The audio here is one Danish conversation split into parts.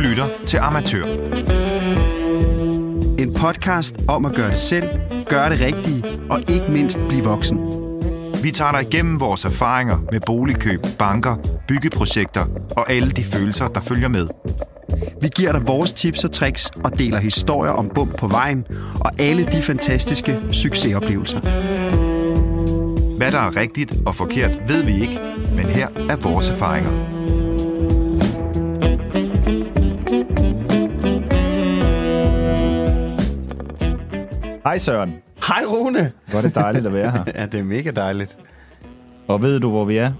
lytter til Amatør. En podcast om at gøre det selv, gøre det rigtige og ikke mindst blive voksen. Vi tager dig igennem vores erfaringer med boligkøb, banker, byggeprojekter og alle de følelser, der følger med. Vi giver dig vores tips og tricks og deler historier om bump på vejen og alle de fantastiske succesoplevelser. Hvad der er rigtigt og forkert, ved vi ikke, men her er vores erfaringer. Hej Søren. Hej Rune. Hvor er det dejligt at være her. Ja, det er mega dejligt. Og ved du, hvor vi er?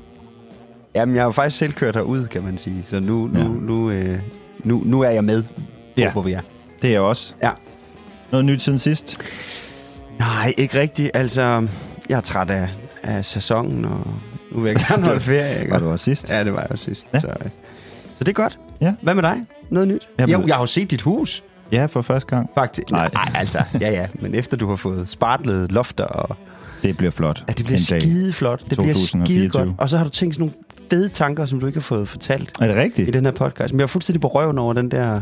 Jamen, jeg har jo faktisk selv kørt herud, kan man sige. Så nu, nu, Ja. nu, øh, nu, nu er jeg med, Ja. hvor vi er. Det er jeg også. Ja. Noget nyt siden sidst? Nej, ikke rigtigt. Altså, jeg er træt af, af sæsonen, og nu vil jeg gerne holde ferie. Ikke? Var du også sidst? Ja, det var jeg jo sidst. Ja. Så, øh, så det er godt. Ja. Hvad med dig? Noget nyt? Jeg Jeg, jeg har jo set dit hus, Ja, for første gang. faktisk. Nej. Nej, altså, ja, ja. Men efter du har fået spartlet lofter, og Det bliver flot. ja, det bliver skide flot. Det bliver skide 2024. godt. Og så har du tænkt sådan nogle fede tanker, som du ikke har fået fortalt. Er det i rigtigt? den her podcast. Men jeg er fuldstændig på røven over den der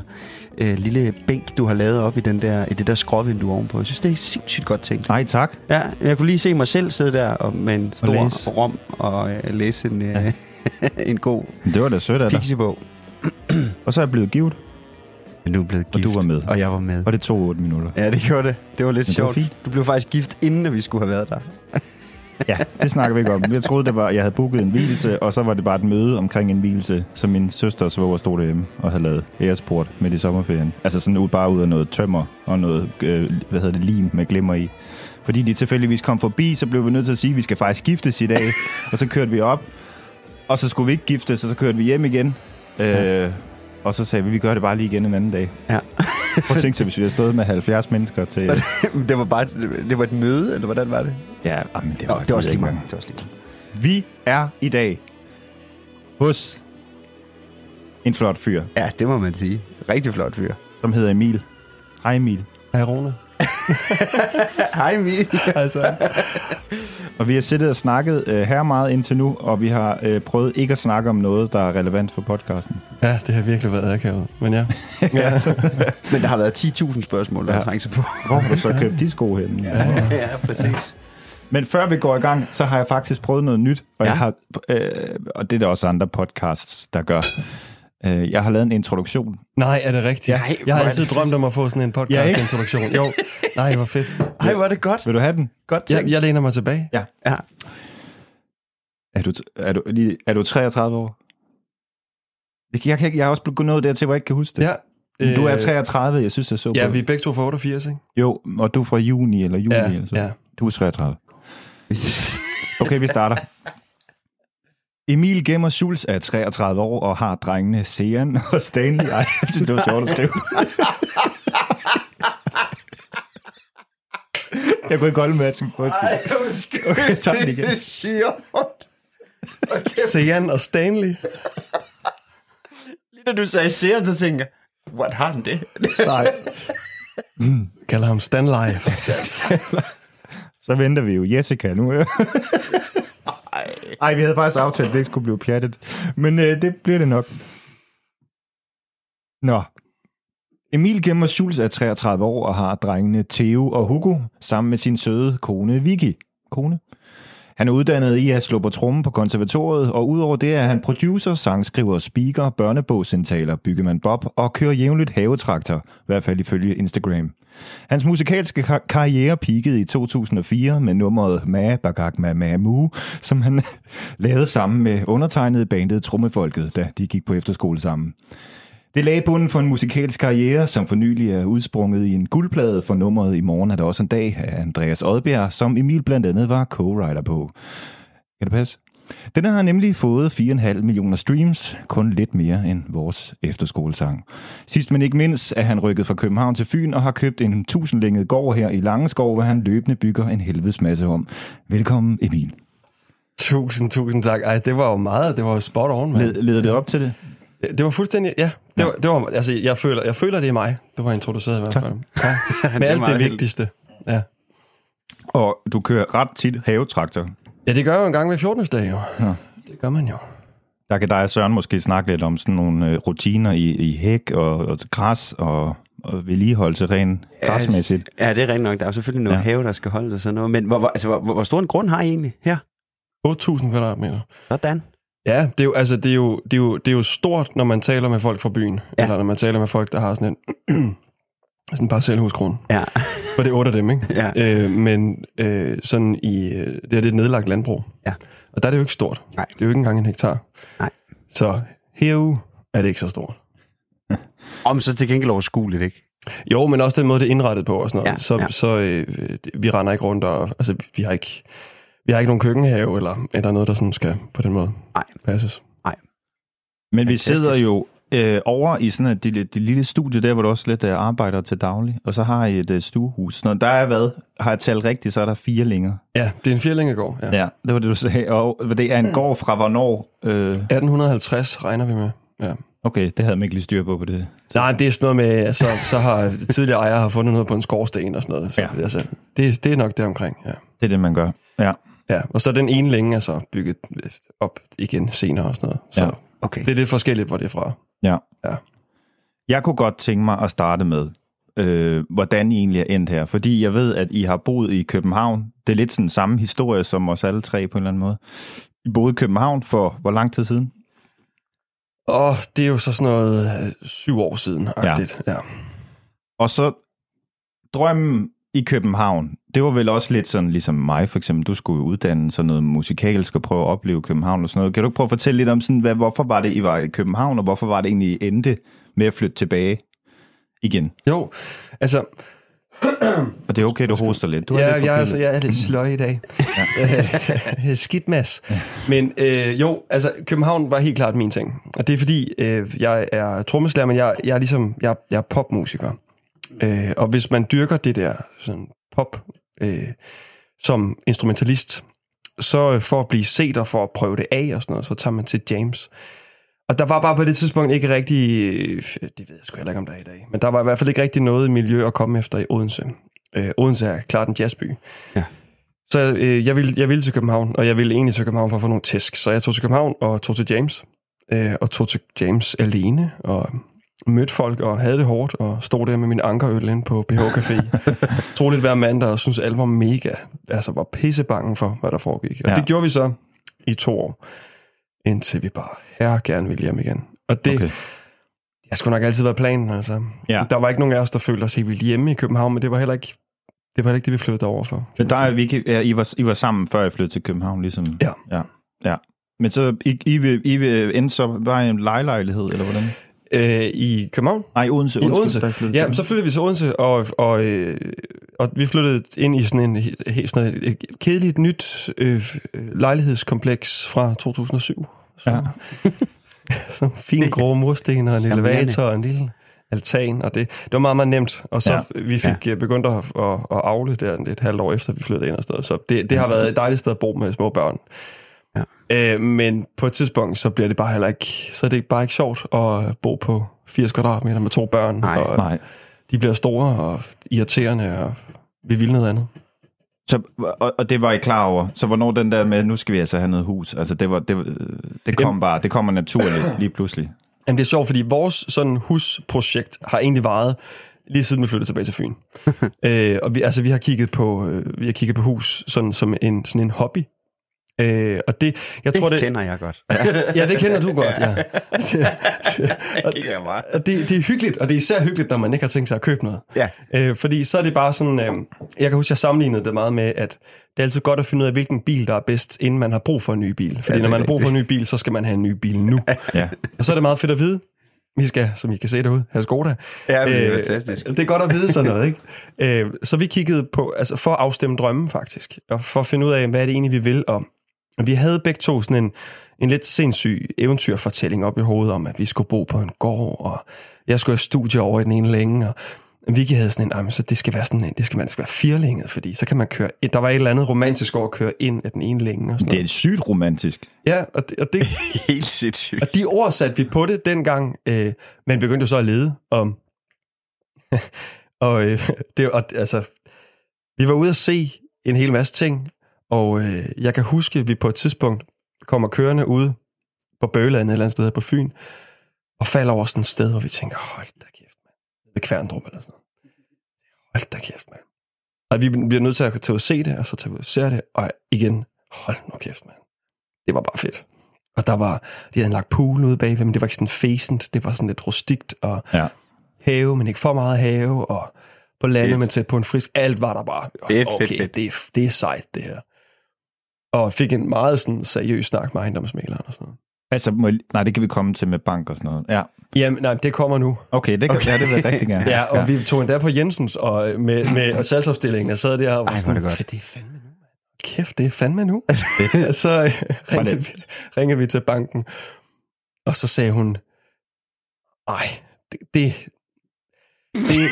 øh, lille bænk, du har lavet op i, den der, i det der skråvindue ovenpå. Jeg synes, det er sindssygt godt tænkt. Nej, tak. Ja, jeg kunne lige se mig selv sidde der og, med en stor læse. rom og øh, læse en, øh, en god Det var da sødt af dig. Og så er jeg blevet givet, Men du er blevet og gift. du var med. Og jeg var med. Og det tog 8 minutter. Ja, det gjorde det. Det var lidt Men var sjovt. fint. Du blev faktisk gift, inden vi skulle have været der. Ja, det snakker vi ikke om. Jeg troede, det var, jeg havde booket en hvilelse, og så var det bare et møde omkring en hvilelse, som min søster og svoger stod derhjemme og havde lavet æresport midt i sommerferien. Altså sådan ud, bare ud af noget tømmer og noget, øh, hvad hedder det, lim med glimmer i. Fordi de tilfældigvis kom forbi, så blev vi nødt til at sige, at vi skal faktisk giftes i dag. og så kørte vi op, og så skulle vi ikke giftes, og så kørte vi hjem igen. Øh, og så sagde vi, vi gør det bare lige igen en anden dag. Ja. Prøv at tænke sig, hvis vi havde stået med 70 mennesker til... Var det var bare det var et møde, eller hvordan var det? Ja, men det Nå, var, det var også lige ikke mange. Det var også lige mange. Vi er i dag hos en flot fyr, Ja, det må man sige. Rigtig flot fyr. som hedder Emil. Hej Emil. Hej Rune. Hej Emil. Altså, Og vi har siddet og snakket øh, her meget indtil nu, og vi har øh, prøvet ikke at snakke om noget, der er relevant for podcasten. ja, det har virkelig været akavet. Men ja. ja. Men der har været 10.000 spørgsmål, der Ja. har trængt sig på. Hvor har du så købt de sko hen? Ja. ja, præcis. Men før vi går i gang, så har jeg faktisk prøvet noget nyt, og, Ja. jeg har, øh, og det er der også andre podcasts, der gør. Øh, jeg har lavet en introduktion. Nej, er det rigtigt? Nej, jeg har er altid det drømt om at få sådan en Ja, podcast-introduktion. jo, nej, hvor fedt. Ej, hvor er det godt. Vil du have den? Godt Jeg, tænkt. jeg læner mig tilbage. Ja. Er du, er du, er du 33 år? Jeg, kan- jeg, kan ikke- jeg er også blevet nået dertil, hvor jeg ikke kan huske det. Ja. Du er Øh, 33, jeg synes, jeg så Ja, vi er begge to fra 88, ikke? Jo, og du er fra juni eller juli. Ja, eller så. ja. Du er 33. Okay, vi starter. Emil Gemmer Schulz er 33 år og har drengene Sean og Stanley. Ej, jeg synes, det var sjovt at skrive. Jeg kunne ikke holde med, at jeg skulle Okay, jeg tager den igen. Det er sjovt. Sean og Stanley. Lige da du sagde serien, så tænker jeg, what har han det? Nej. Kalder ham Stan Life. Så venter vi jo Jessica nu. Ej, vi havde faktisk aftalt, at det ikke skulle blive pjattet. Men øh, det bliver det nok. Nå. Emil Gemmer Schulz er 33 år og har drengene Theo og Hugo sammen med sin søde kone Vicky. Kone? Han er uddannet i at slå på tromme på konservatoriet, og udover det er han producer, sangskriver, speaker, børnebogsindtaler, byggemand Bob og kører jævnligt havetraktor, i hvert fald ifølge Instagram. Hans musikalske kar- karriere peakede i 2004 med nummeret Ma Bagak Ma Ma Mu, som han lavede sammen med undertegnede bandet Trummefolket, da de gik på efterskole sammen. Det lagde bunden for en musikalsk karriere, som for nylig er udsprunget i en guldplade for nummeret I morgen er der også en dag af Andreas Odbjerg, som Emil blandt andet var co-writer på. Kan det passe? Den har nemlig fået 4,5 millioner streams, kun lidt mere end vores efterskolesang. Sidst men ikke mindst er han rykket fra København til Fyn og har købt en tusindlænget gård her i Langeskov, hvor han løbende bygger en helvedes masse om. Velkommen Emil. Tusind, tusind tak. Ej, det var jo meget, det var jo spot on, mand. Led, leder det op til det? Det var fuldstændig, ja. Det var, det var, altså, jeg føler, jeg føler, det er mig. Det var introduceret i hvert fald. Ja. Med alt det meget vildt. vigtigste. Ja. Og du kører ret tit havetraktor. Ja, det gør jeg jo en gang ved 14. dag, jo. Ja. Det gør man jo. Der kan dig og Søren måske snakke lidt om sådan nogle øh, rutiner i, i hæk og, og græs og, og vedligeholdelse rent græsmæssigt. Ja, det er rent nok. Der er jo selvfølgelig noget Ja. ja. have, der skal holde og sådan noget. Men hvor, hvor, altså, hvor, hvor, stor en grund har I egentlig her? 8.000 kvadratmeter. Sådan. Ja, det er, jo, altså, det, er jo, det, er jo, det er jo stort, når man taler med folk fra byen. Ja. Ja. Eller når man taler med folk, der har sådan en sådan en parcelhuskron. Ja. For det er otte af dem, ikke? Ja. Øh, men øh, sådan i... øh, Det det er et nedlagt landbrug. Ja. Og der er det jo ikke stort. Nej. Det er jo ikke engang en hektar. Nej. Så herude er det ikke så stort. Om så til gengæld overskueligt, ikke? Jo, men også den måde, det er indrettet på og sådan noget. Ja, så ja. så øh, det- vi render ikke rundt og... Altså, vi har ikke, vi har ikke nogen køkkenhave eller, eller noget, der sådan skal på den måde Nej. passes. Men vi Fantastisk. sidder jo øh, over i sådan et det, det lille studie der, hvor du også lidt øh, arbejder til daglig, og så har I et øh, stuehus. Noget. Der er hvad? Har jeg talt rigtigt, så er der fire længer. Ja, det er en firlængegård. Ja. Ja. ja, det var det, du sagde. Og det er en gård fra hvornår? Øh, 1850 regner vi med. Ja. okay, det havde man ikke lige styr på på det. Nej, det er sådan noget med, så, så har tidligere ejere har fundet noget på en skorsten og sådan noget. Så, Ja. ja. altså, det, det er nok deromkring, ja. Det er det, man gør. Ja. ja. Og så den ene længe er så bygget op igen senere og sådan noget. Så Ja. ja. Okay. det er lidt forskelligt, hvor det er fra. Ja. Ja. Jeg kunne godt tænke mig at starte med, øh, hvordan I egentlig er endt her. Fordi jeg ved, at I har boet i København. Det er lidt sådan samme historie som os alle tre på en eller anden måde. I boede i København for hvor lang tid siden? Og det er jo så sådan noget øh, syv år siden. Ja. ja. Og så drømmen i København, det var vel også lidt sådan, ligesom mig for eksempel, du skulle uddanne sådan noget musikalsk og prøve at opleve København og sådan noget. Kan du ikke prøve at fortælle lidt om, sådan, hvad, hvorfor var det, I var i København, og hvorfor var det egentlig, I endte med at flytte tilbage igen? Jo, altså, Og det er okay, du hoster lidt. Du er ja, lidt jeg, altså, jeg er lidt sløj i dag. Ja. Skidt mas. Men øh, jo, altså København var helt klart min ting. Og det er fordi, øh, jeg er trommeslager, men jeg, jeg er ligesom, jeg, jeg er popmusiker. Øh, og hvis man dyrker det der sådan pop øh, som instrumentalist, så øh, for at blive set og for at prøve det af og sådan noget, så tager man til James. Og der var bare på det tidspunkt ikke rigtig, øh, det ved jeg sgu heller ikke, om der er i dag, men der var i hvert fald ikke rigtig noget miljø at komme efter i Odense. Øh, Odense er klart en jazzby. Ja. Så øh, jeg, ville, jeg ville til København, og jeg ville egentlig til København for at få nogle tæsk. Så jeg tog til København og tog til James, øh, og tog til James alene, og mødte folk og havde det hårdt, og stod der med min ankerøl inde på BH Café. Troligt hver mandag, og synes alle var mega, altså var pissebange for, hvad der foregik. Og Ja. det gjorde vi så i to år, indtil vi bare her gerne ville hjem igen. Og det, Okay. jeg skulle nok altid være planen, altså. Ja. Der var ikke nogen af os, der følte os helt vildt hjemme i København, men det var heller ikke det, var heller ikke det vi flyttede over for. Men der er Vicky, ja, I, var, I var sammen, før I flyttede til København, ligesom? Ja. ja. ja. Men så I, I, I vil endte så bare i en lejelejlighed, eller hvordan? Øh, I København? Nej, Odense. I Odense? der flyttede Ja, så flyttede vi til Odense, og, og, øh, og vi flyttede ind i sådan, en, he- he- sådan et, et kedeligt nyt øh, lejlighedskompleks fra 2007. Så, Ja. sådan fin grå mursten og en elevator og en lille altan, og det, det var meget, meget nemt. Og så Ja. ja. vi fik ja. begyndt at, at, at afle der et halvt år efter, vi flyttede ind og sted. Så det, det har været et dejligt sted at bo med små børn. Ja. Øh, men på et tidspunkt, så bliver det bare heller ikke, så er det bare ikke sjovt at bo på 80 kvadratmeter med to børn. Nej. og, Nej. de bliver store og irriterende, og vi vil noget andet. Så, og, og det var I klar over. Så hvornår den der med, nu skal vi altså have noget hus, altså det, var, det, det kom Jamen- bare, det kommer naturligt lige pludselig. Men det er sjovt, fordi vores sådan husprojekt har egentlig varet lige siden vi flyttede tilbage til Fyn. øh, og vi, altså, vi har kigget på, øh, vi har kigget på hus sådan, som en, sådan en hobby. Øh, og det, jeg Det tror, det, kender jeg godt. ja, det kender du godt, ja. og, kigger jeg meget. og det, det er hyggeligt, og det er især hyggeligt, når man ikke har tænkt sig at købe noget. Ja. Øh, fordi så er det bare sådan, øh, jeg kan huske, jeg sammenlignede det meget med, at det er altid godt at finde ud af, hvilken bil, der er bedst, inden man har brug for en ny bil. Fordi Ja, når det man har brug for en ny bil, så skal man have en ny bil nu. Ja. Og så er det meget fedt at vide, vi skal, som I kan se derude, have Skoda. Ja, men det er Øh, fantastisk. Det er godt at vide sådan noget, ikke? Øh, så vi kiggede på, altså for at afstemme drømmen faktisk, og for at finde ud af, hvad er det egentlig, vi vil om. Vi havde begge to sådan en, en lidt sindssyg eventyrfortælling op i hovedet om, at vi skulle bo på en gård, og jeg skulle have studie over i den ene længe, og Vicky havde sådan en, "Ej, men så det skal være sådan en, det skal, man, det skal være firlænget, fordi så kan man køre, ind- der var et eller andet romantisk over at køre ind af den ene længe og sådan Det er sygt romantisk. Ja, og det, og det, Helt sindssygt. og de ord satte vi på det dengang, øh, men begyndte jo så at lede om... og, øh, det, og altså, vi var ude at se en hel masse ting, og øh, jeg kan huske, at vi på et tidspunkt kommer kørende ude på Bøgeland et eller andet sted på Fyn, og falder over sådan et sted, hvor vi tænker, hold da kæft, mand. Ved Kværndrup eller sådan noget. Hold da kæft, mand. Og vi bliver nødt til at tage ud og se det, og så tage ud og se det, og igen, hold nu kæft, mand. Det var bare fedt. Og der var, de havde lagt pool ude bagved, men det var ikke sådan fæsent, det var sådan lidt rustikt, og Ja. have, men ikke for meget have, og på landet, Fedt. men tæt på en frisk. Alt var der bare. Fedt, okay, fedt, fedt. Det, er, det er sejt, det her. Og fik en meget sådan seriøs snak med ejendomsmaleren og sådan noget. Altså, må, jeg- nej, det kan vi komme til med bank og sådan noget. Ja, Jamen, nej, det kommer nu. okay, det kan okay. ja, det vil jeg rigtig gerne. Ja, og vi tog endda på Jensens og øh, med, med salgsafdelingen. Jeg sad der og var Ej, sådan, det godt. "Fedt, det er fandme nu. Kæft, det er fandme nu. så øh, ringede, vi, ringede vi til banken, og så sagde hun, ej, det, det, det,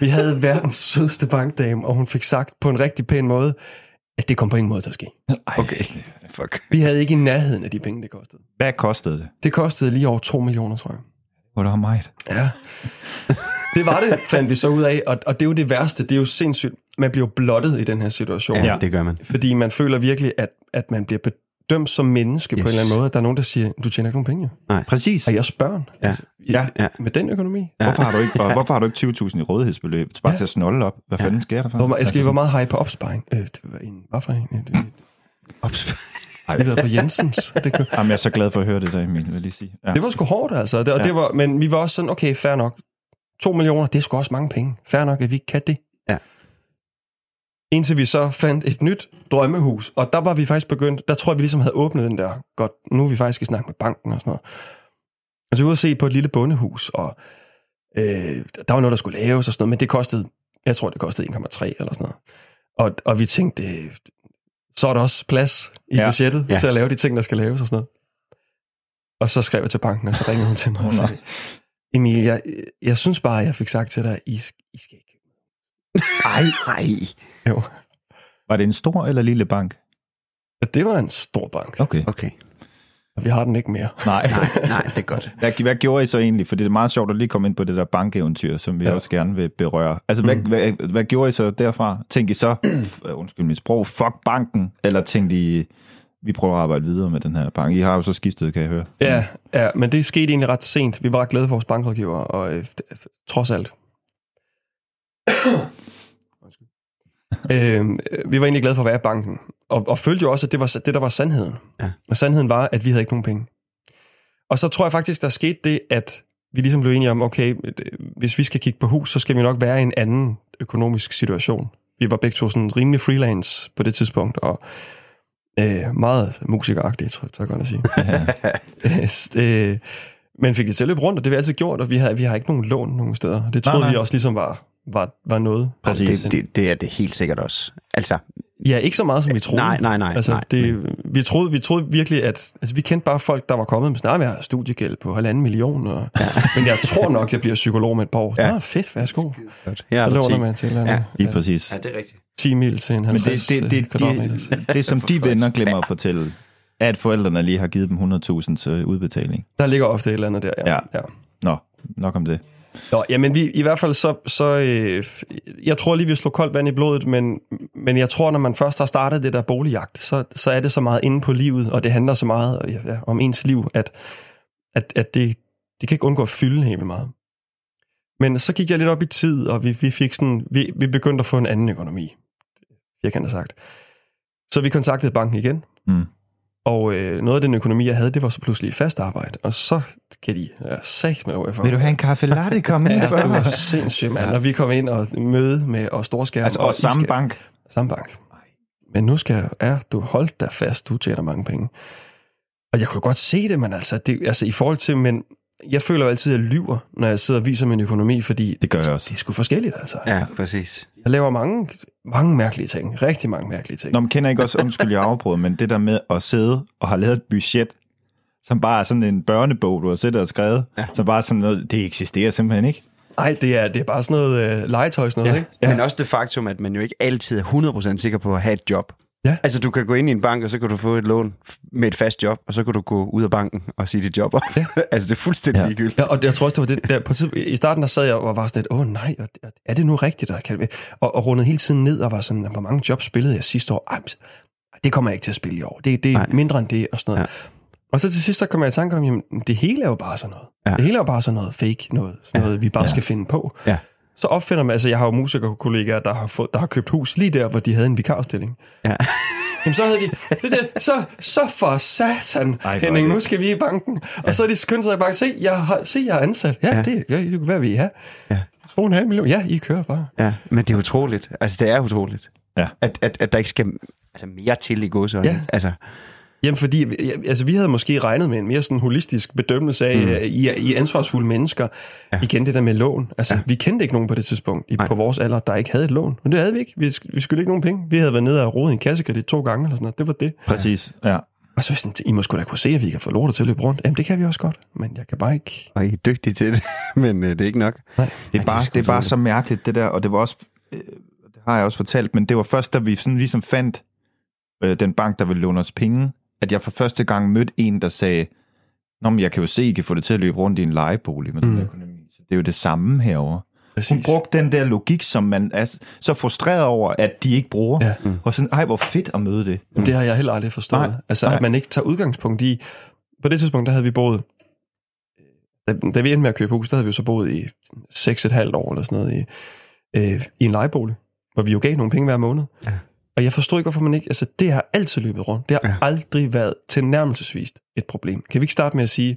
vi havde verdens sødeste bankdame, og hun fik sagt på en rigtig pæn måde, at det kom på ingen måde til at ske. Okay, fuck. Vi havde ikke i nærheden af de penge, det kostede. Hvad kostede det? Det kostede lige over 2 millioner, tror jeg. Hvor det var meget. Ja. Det var det, fandt vi så ud af, og, og det er jo det værste, det er jo sindssygt. Man bliver blottet i den her situation, Ja, det gør man. fordi man føler virkelig, at, at man bliver bedømt som menneske yes. på en eller anden måde. Der er nogen, der siger, du tjener ikke nogen penge. jo. Præcis. Er jeres børn? Ja. Altså, i- Ja. Ja. Med den økonomi? Ja. Hvorfor har du ikke, og hvorfor har du ikke 20.000 i rådighedsbeløb? Bare til at snolle op. Hvad fanden sker der for? Hvor, meget- skal Altså, være meget high på opsparing? Øh, det var en, hvad for en? Øh, det- Ops. Vi har været på Jensens. Det, kunne- Jamen, jeg er så glad for at høre det der, Emil, vil jeg lige sige. Ja. det var sgu hårdt, altså. Det, og Ja. det var, men vi var også sådan, okay, fair nok. 2 millioner, det er sgu også mange penge. Fair nok, at vi ikke kan det. Indtil vi så fandt et nyt drømmehus, og der var vi faktisk begyndt, der tror jeg, vi ligesom havde åbnet den der, godt, nu er vi faktisk i snak med banken og sådan noget. Og så vi ude at se på et lille bondehus, og øh, der var noget, der skulle laves og sådan noget, men det kostede, jeg tror, det kostede 1,3 eller sådan noget. Og, og vi tænkte, øh, så er der også plads i Ja. budgettet Ja. til at lave de ting, der skal laves og sådan noget. Og så skrev jeg til banken, og så ringede hun til mig og sagde, Emil, jeg, jeg synes bare, jeg fik sagt til dig, I, I skal ikke. Ej, ej. Jo. Var det en stor eller lille bank? Og Det var en stor bank, Okay. Okay. og vi har den ikke mere. Nej. Nej, nej, det er godt. Hvad, hvad gjorde I så egentlig? For det er meget sjovt at lige komme ind på det der bankeventyr, som vi ja. Ja. også gerne vil berøre. Altså, hvad, Mm. hvad, hvad gjorde I så derfra? Tænkte I så, f- undskyld mit sprog, fuck banken? Eller tænkte I, vi prøver at arbejde videre med den her bank? I har jo så skiftet, kan jeg høre. Ja, ja, men det skete egentlig ret sent. Vi var ret glade for vores bankrådgiver, og øh, det- trods alt. Øh, vi var egentlig glade for at være i banken, og, og følte jo også, at det var det, der var sandheden. Ja. Og sandheden var, at vi havde ikke nogen penge. Og så tror jeg faktisk, der skete det, at vi ligesom blev enige om, okay, øh, hvis vi skal kigge på hus, så skal vi nok være i en anden økonomisk situation. Vi var begge to sådan rimelig freelance på det tidspunkt, og øh, meget musikeragtige, tror jeg, tror jeg godt at sige. øh, men fik det til at løbe rundt, og det har vi altid gjort, og vi har, vi har ikke nogen lån nogen steder. Det troede Nej, nej. vi også ligesom var, var, var noget. Præcis. Det, det, det er det helt sikkert også. Altså, Ja, ikke så meget, som vi troede. Nej, nej, nej, Altså, nej, det, vi, troede, vi troede virkelig, at... Altså, vi kendte bare folk, der var kommet med sådan, "Nej, men jeg har studiegæld på halvanden million, og, ja. men jeg tror nok, jeg bliver psykolog med et par år. Ja. Ja. Nå, fedt, værsgo. er Jeg der låner 10. man til eller Ja. Lige præcis. Ja, det er rigtigt. 10 mil til en Men 50 det, det, det, kvadratmeter. det, det, som de venner glemmer at fortælle, at forældrene lige har givet dem 100.000 til udbetaling. Der ligger ofte et eller andet der, ja. Ja. ja. Nå, nok om det. Nå, jamen vi, i hvert fald så, så øh, jeg tror lige, vi slår koldt vand i blodet, men, men jeg tror, når man først har startet det der boligjagt, så, så er det så meget inde på livet, og det handler så meget øh, ja, om ens liv, at, at, at det, det kan ikke undgå at fylde helt meget. Men så gik jeg lidt op i tid, og vi, vi fik sådan, vi, vi begyndte at få en anden økonomi, jeg kan have sagt. Så vi kontaktede banken igen, Mm og øh, noget af den økonomi, jeg havde, det var så pludselig fast arbejde, og så kan de ja, sagt med over for. Vil du have en kaffe latte? Kom ind Ja, for det var sindssygt, mand. Når vi kom ind og møde med og storskærm. Altså, og I samme skal- bank. Samme bank. Men nu skal jeg, ja, du holdt dig fast, du tjener mange penge. Og jeg kunne godt se det, men altså, det, altså i forhold til, men jeg føler jo altid, at jeg lyver, når jeg sidder og viser min økonomi, fordi Det gør jeg også. det er sgu forskelligt, altså. Ja, præcis. Jeg laver mange, mange mærkelige ting. Rigtig mange mærkelige ting. Nå, man kender ikke også, undskyld, jeg afbryder, men det der med at sidde og have lavet et budget, som bare er sådan en børnebog, du har siddet og skrevet, ja. som bare er sådan noget, det eksisterer simpelthen ikke. Nej, det er, det er bare sådan noget øh, legetøj, sådan noget, Ja. ikke? Ja. Men også det faktum, at man jo ikke altid er 100% sikker på at have et job. Ja. Altså, du kan gå ind i en bank, og så kan du få et lån med et fast job, og så kan du gå ud af banken og sige dit job op. Ja. altså, det er fuldstændig Ja. ligegyldigt. Ja, og jeg tror også, det var det der, på tid, i starten der sad jeg og var sådan lidt, åh nej, og er det nu rigtigt? Og, kan og, og rundede hele tiden ned og var sådan, hvor mange jobs spillede jeg sidste år? Ej, det kommer jeg ikke til at spille i år. Det, det er Nej. mindre end det og sådan noget. Ja. Og så til sidst, så kommer jeg i tanke om, jamen, det hele er jo bare sådan noget. Ja. Det hele er jo bare sådan noget fake noget, sådan Ja. noget vi bare ja. skal finde på. Ja. Så opfinder man, altså jeg har jo musikerkollegaer, der har, fået, der har købt hus lige der, hvor de havde en vikarstilling. Ja. Jamen så havde de, det, så, så for satan, Ej, er Henning, nu skal vi i banken. Og så er de skyndt sig bare, se, jeg, har, se, jeg er ansat. Ja, Ja. ja. det, ja, det hvad vil I have? Ja. 2,5 millioner. Ja, I kører bare. Ja, men det er utroligt. Altså, det er utroligt. Ja. At, at, at der ikke skal altså, mere til i godsøjne. Ja. Altså, Jamen, fordi altså, vi havde måske regnet med en mere sådan holistisk bedømmelse af, mm. I, I ansvarsfulde mennesker. Ja. Igen det der med lån. Altså, Ja. vi kendte ikke nogen på det tidspunkt i, Nej. på vores alder, der ikke havde et lån. Men det havde vi ikke. Vi, vi skulle ikke nogen penge. Vi havde været nede og rodet i en kassekredit to gange eller sådan noget. Det var det. Præcis, ja. Og så sådan, I må sgu da kunne se, at vi kan få lortet til at løbe rundt. Jamen, det kan vi også godt. Men jeg kan bare ikke... og I er dygtige til det, men øh, det er ikke nok. Det er, bare, det er bare så mærkeligt, det der, og det var også, øh, det har jeg også fortalt, men det var først, da vi sådan ligesom fandt øh, den bank, der ville låne os penge, at jeg for første gang mødte en, der sagde, Nå, men jeg kan jo se, I kan få det til at løbe rundt i en lejebolig med mm. den økonomi. Så det er jo det samme herover. Præcis. Hun brugte den der logik, som man er så frustreret over, at de ikke bruger. Ja. Mm. Og sådan, ej, hvor fedt at møde det. Det har jeg heller aldrig forstået. Nej, altså, nej. nej. at man ikke tager udgangspunkt i... På det tidspunkt, der havde vi boet... Da, da vi endte med at købe hus, der havde vi jo så boet i 6,5 år eller sådan noget i, øh, i en lejebolig, hvor vi jo gav nogle penge hver måned. Ja. Og jeg forstår ikke, hvorfor man ikke... Altså, det har altid løbet rundt. Det har Ja. ja. aldrig været tilnærmelsesvist et problem. Kan vi ikke starte med at sige,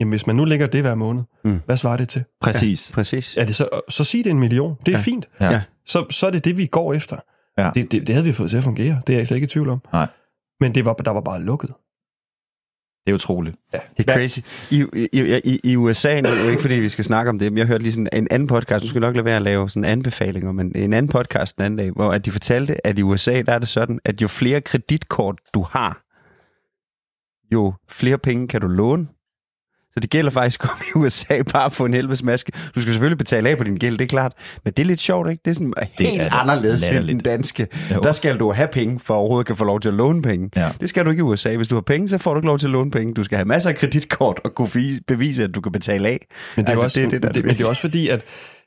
jamen hvis man nu lægger det hver måned, Mm. hvad svarer det til? Præcis. Præcis. Er det så, så sig det en million. Det er Ja. ja. fint. Ja. Ja. Så, så er det det, vi går efter. Ja. Det, det, det havde vi fået til at fungere. Det er jeg slet ikke i tvivl om. Nej. Men det var, der var bare lukket. Det er utroligt. Ja. Det er crazy. I, i, i, I USA, nu er jo ikke fordi, vi skal snakke om det, men jeg hørte lige sådan en anden podcast, nu skal nok lade være at lave sådan anbefalinger, men en anden podcast den anden dag, hvor at de fortalte, at i USA, der er det sådan, at jo flere kreditkort du har, jo flere penge kan du låne. Så det gælder faktisk om i USA bare at få en helvedes maske. Du skal selvfølgelig betale af på din gæld, det er klart. Men det er lidt sjovt, ikke? Det er sådan helt er det. anderledes end den danske. Jo. Der skal du have penge, for at overhovedet kan få lov til at låne penge. Ja. Det skal du ikke i USA. Hvis du har penge, så får du ikke lov til at låne penge. Du skal have masser af kreditkort og kunne vi- bevise, at du kan betale af. Men det er, Altså, også, det er det, det, der er det, det men det er også fordi, at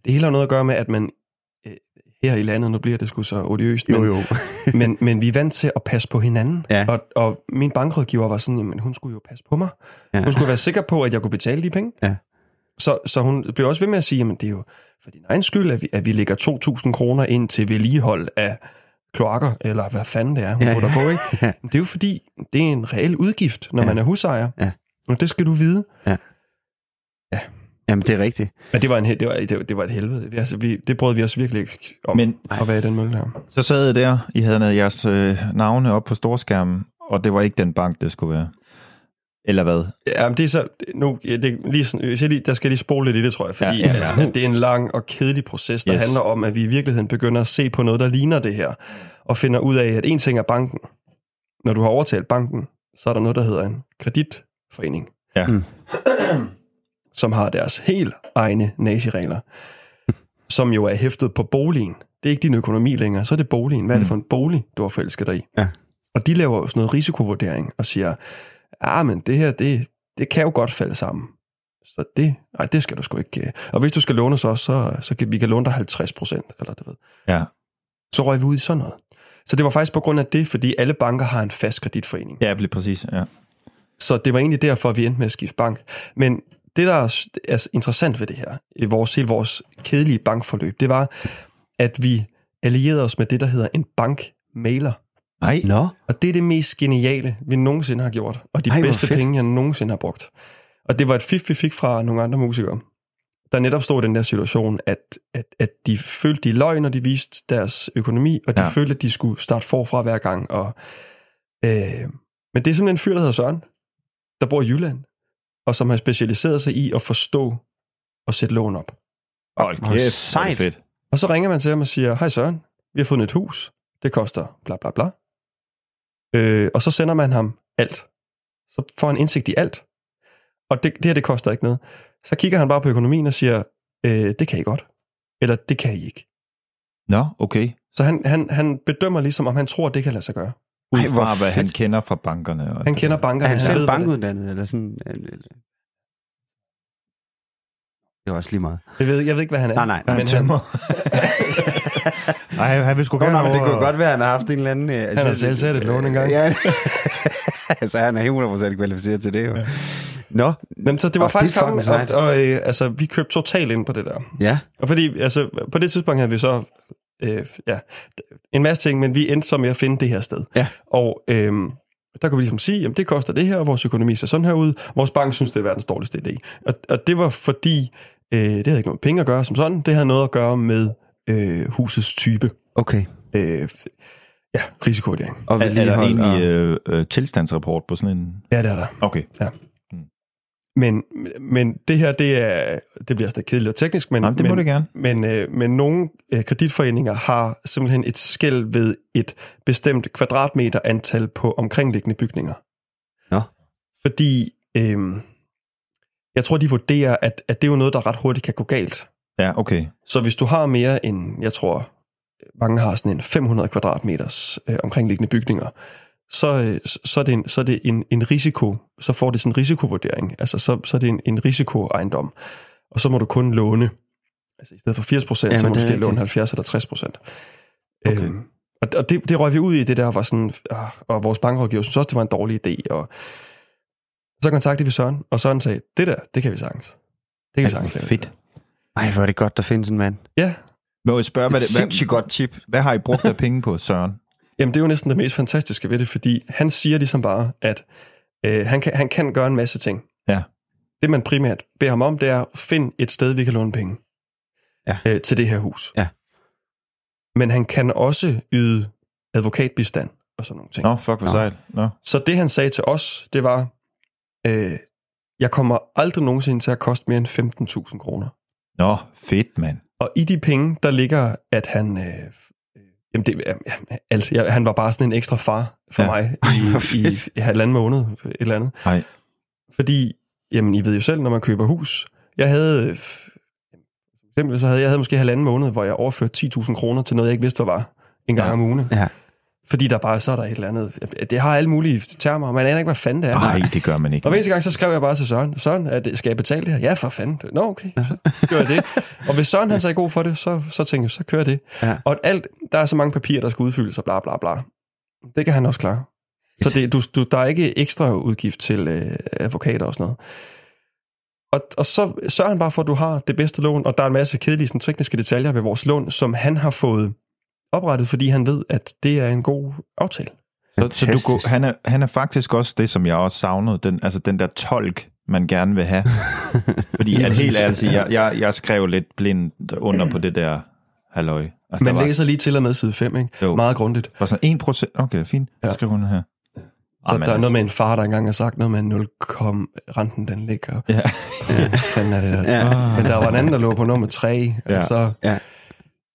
det hele har noget at gøre med, at man her i landet, nu bliver det sgu så odiøst, men, jo. men, men vi er vant til at passe på hinanden. Ja. Og, og min bankrådgiver var sådan, jamen hun skulle jo passe på mig. Ja. Ja. Hun skulle være sikker på, at jeg kunne betale de penge. Ja. Så, så hun blev også ved med at sige, jamen det er jo for din egen skyld, at vi, at vi lægger 2.000 kroner ind til vedligehold af kloakker, eller hvad fanden det er, hun Ja, ja, på, ikke? Ja. Det er jo fordi, det er en reel udgift, når Ja. ja. man er husejer. Ja. Og det skal du vide. Jamen, det er rigtigt. Men det var, en, det var, det var, det var et helvede. Vi, altså, vi, det brød vi os virkelig ikke om Men at være i den mølle her. så sad jeg der, I havde noget jeres øh, navne op på storskærmen, og det var ikke den bank, det skulle være. Eller hvad? Ja, men det er så... Nu, ja, det er lige sådan, jeg lige, der skal jeg lige spole lidt i det, tror jeg, fordi Ja, ja, ja, det er en lang og kedelig proces, der yes. handler om, at vi i virkeligheden begynder at se på noget, der ligner det her, og finder ud af, at en ting er banken. Når du har overtalt banken, så er der noget, der hedder en kreditforening. Ja. Mm. Som har deres helt egne naziregler, som jo er hæftet på boligen. Det er ikke din økonomi længere, så er det boligen. Hvad er det for en bolig, du har forelsket dig i? Ja. Og de laver jo sådan noget risikovurdering og siger, ja, men det her, det, det kan jo godt falde sammen. Så det, ej, det skal du sgu ikke. øh. Og hvis du skal låne os, så, så kan vi kan låne dig 50 procent, eller du ved. Ja. Så røg vi ud i sådan noget. Så det var faktisk på grund af det, fordi alle banker har en fast kreditforening. Ja, lige præcis. Ja. Så det var egentlig derfor, vi endte med at skifte bank. Men det, der er er interessant ved det her, i vores, hele vores kedelige bankforløb, det var, at vi allierede os med det, der hedder en bankmailer. Nej. Nå, Og det er det mest geniale, vi nogensinde har gjort. Og de Ej, bedste fedt. penge, jeg nogensinde har brugt. Og det var et fif, vi fik fra nogle andre musikere, der netop stod i den der situation, at, at, at de følte, de løg, når de viste deres økonomi, og de ja. følte, at de skulle starte forfra hver gang. Og, øh, men det er simpelthen en fyr, der hedder Søren, der bor i Jylland, og som har specialiseret sig i at forstå og sætte lån op. Hold Hvor kæft, sejt. er fedt. Og så ringer man til ham og siger, hej Søren, vi har fundet et hus, det koster bla bla bla. Øh, og så sender man ham alt. Så får han indsigt i alt. Og det, det her, det koster ikke noget. Så kigger han bare på økonomien og siger, øh, det kan I godt. Eller det kan I ikke. Nå, okay. Så han, han, han bedømmer ligesom, om han tror, det kan lade sig gøre. Ud Ej, fra, hvad fedt. han kender fra bankerne. Og Han kender er bankerne. han selv bankuddannet, eller sådan? Det er også lige meget. Jeg ved, jeg ved ikke, hvad han er. Nej, nej, nej. men han. Nej, han vil sgu Nå, gerne nej, men det kunne godt være, at han har haft en eller anden... Øh, har selv taget et lån engang. Ja, altså, han er 100% kvalificeret til det, jo. Ja. Nå, Men så det var Og faktisk det er ham, fucking og, og øh, altså, vi købte totalt ind på det der. ja. Og fordi, altså, på det tidspunkt havde vi så, øh, ja, en masse ting, men vi endte så med at finde det her sted. Ja. Og øh, der kunne vi ligesom sige, at det koster det her, og vores økonomi ser sådan her ud. Vores bank synes, det er verdens dårligste idé. Og, og det var fordi, øh, det havde ikke noget med penge at gøre som sådan, det havde noget at gøre med øh, husets type. Okay. Øh, ja, risikovurdering. Og Er, er der egentlig og- øh, øh, tilstandsrapport på sådan en... Ja, det er der. Okay. Men, men det her, det, er, det bliver stadig kedeligt og teknisk, men, Jamen, det må men, det gerne. Men, øh, men nogle øh, kreditforeninger har simpelthen et skæld ved et bestemt kvadratmeter antal på omkringliggende bygninger. Nå. Fordi øh, jeg tror, de vurderer, at, at det er jo noget, der ret hurtigt kan gå galt. Ja, okay. Så hvis du har mere end, jeg tror, mange har sådan en 500 kvadratmeters øh, omkringliggende bygninger, så, øh, så er det, en, så er det en, en risiko, så får det sådan en risikovurdering. Altså, så, så er det en, en risikoejendom. Og så må du kun låne, altså i stedet for 80 procent, Ja, så må du måske låne rigtigt. 70 eller 60 procent. Okay. Øhm, og og det, det røg vi ud i, det der var sådan, ah, og vores bankrådgiver synes også, det var en dårlig idé. Og så kontaktede vi Søren, og Søren sagde, det der, det kan vi sagtens. Det kan vi sagtens. lave." fedt. Ej, hvor er det godt, der findes en mand. Ja, Må jeg spørge, hvad, Et det, hvad, godt tip. hvad har I brugt af penge på, Søren? Jamen, det er jo næsten det mest fantastiske ved det, fordi han siger ligesom bare, at øh, han, kan, han kan gøre en masse ting. Ja. Det, man primært beder ham om, det er, find et sted, vi kan låne penge Ja. øh, til det her hus. Ja. Men han kan også yde advokatbistand og sådan nogle ting. Nå, fuck, hvor sejt. Nå. Så det, han sagde til os, det var, øh, jeg kommer aldrig nogensinde til at koste mere end 15.000 kroner. Nå, fedt, mand. Og i de penge, der ligger, at han... Øh, jamen det, altså, jeg, han var bare sådan en ekstra far for Ja. mig i, i, i halvanden måned, et eller andet. Nej. Fordi, jamen, I ved jo selv, når man køber hus. Jeg havde... For eksempel, så havde jeg havde måske halvanden måned, hvor jeg overførte 10.000 kroner til noget, jeg ikke vidste, hvad var. En gang Ja. om ugen. Ja. Fordi der bare så er der et eller andet... Det har alle mulige termer, man aner ikke, hvad fanden det er. Nej, det gør man ikke. Og hver eneste gang, så skrev jeg bare til Søren, Søren, det, skal jeg betale det her? Ja, for fanden. Nå, okay, så gør jeg det. Og hvis Søren han så er god for det, så, så tænker jeg, så kører jeg det. Ja. Og alt, der er så mange papirer, der skal udfyldes og bla bla bla. Det kan han også klare. Så det, du, du, der er ikke ekstra udgift til øh, advokater og sådan noget. Og, og så sørger han bare for, at du har det bedste lån, og der er en masse kedelige sådan, tekniske detaljer ved vores lån, som han har fået oprettet, fordi han ved, at det er en god aftale. Så, så du, Fantastisk. går- han, er, han er faktisk også det, som jeg også savnede, den, altså den der tolk, man gerne vil have. Fordi at helt ærligt, jeg, jeg, jeg skrev lidt blindt under på det der halløj. Altså, Man der var, læser lige til og med side 5, ikke? Jo. Meget grundigt. var sådan 1 procent. Okay, fint. Ja. skriver under her. Så Jamen, der er altså. noget med en far, der engang har sagt noget med 0, renten den ligger. Ja. Hvad fanden er det der? Ja. Men der var en anden, der lå på nummer 3. Ja. Ja. Så Ja.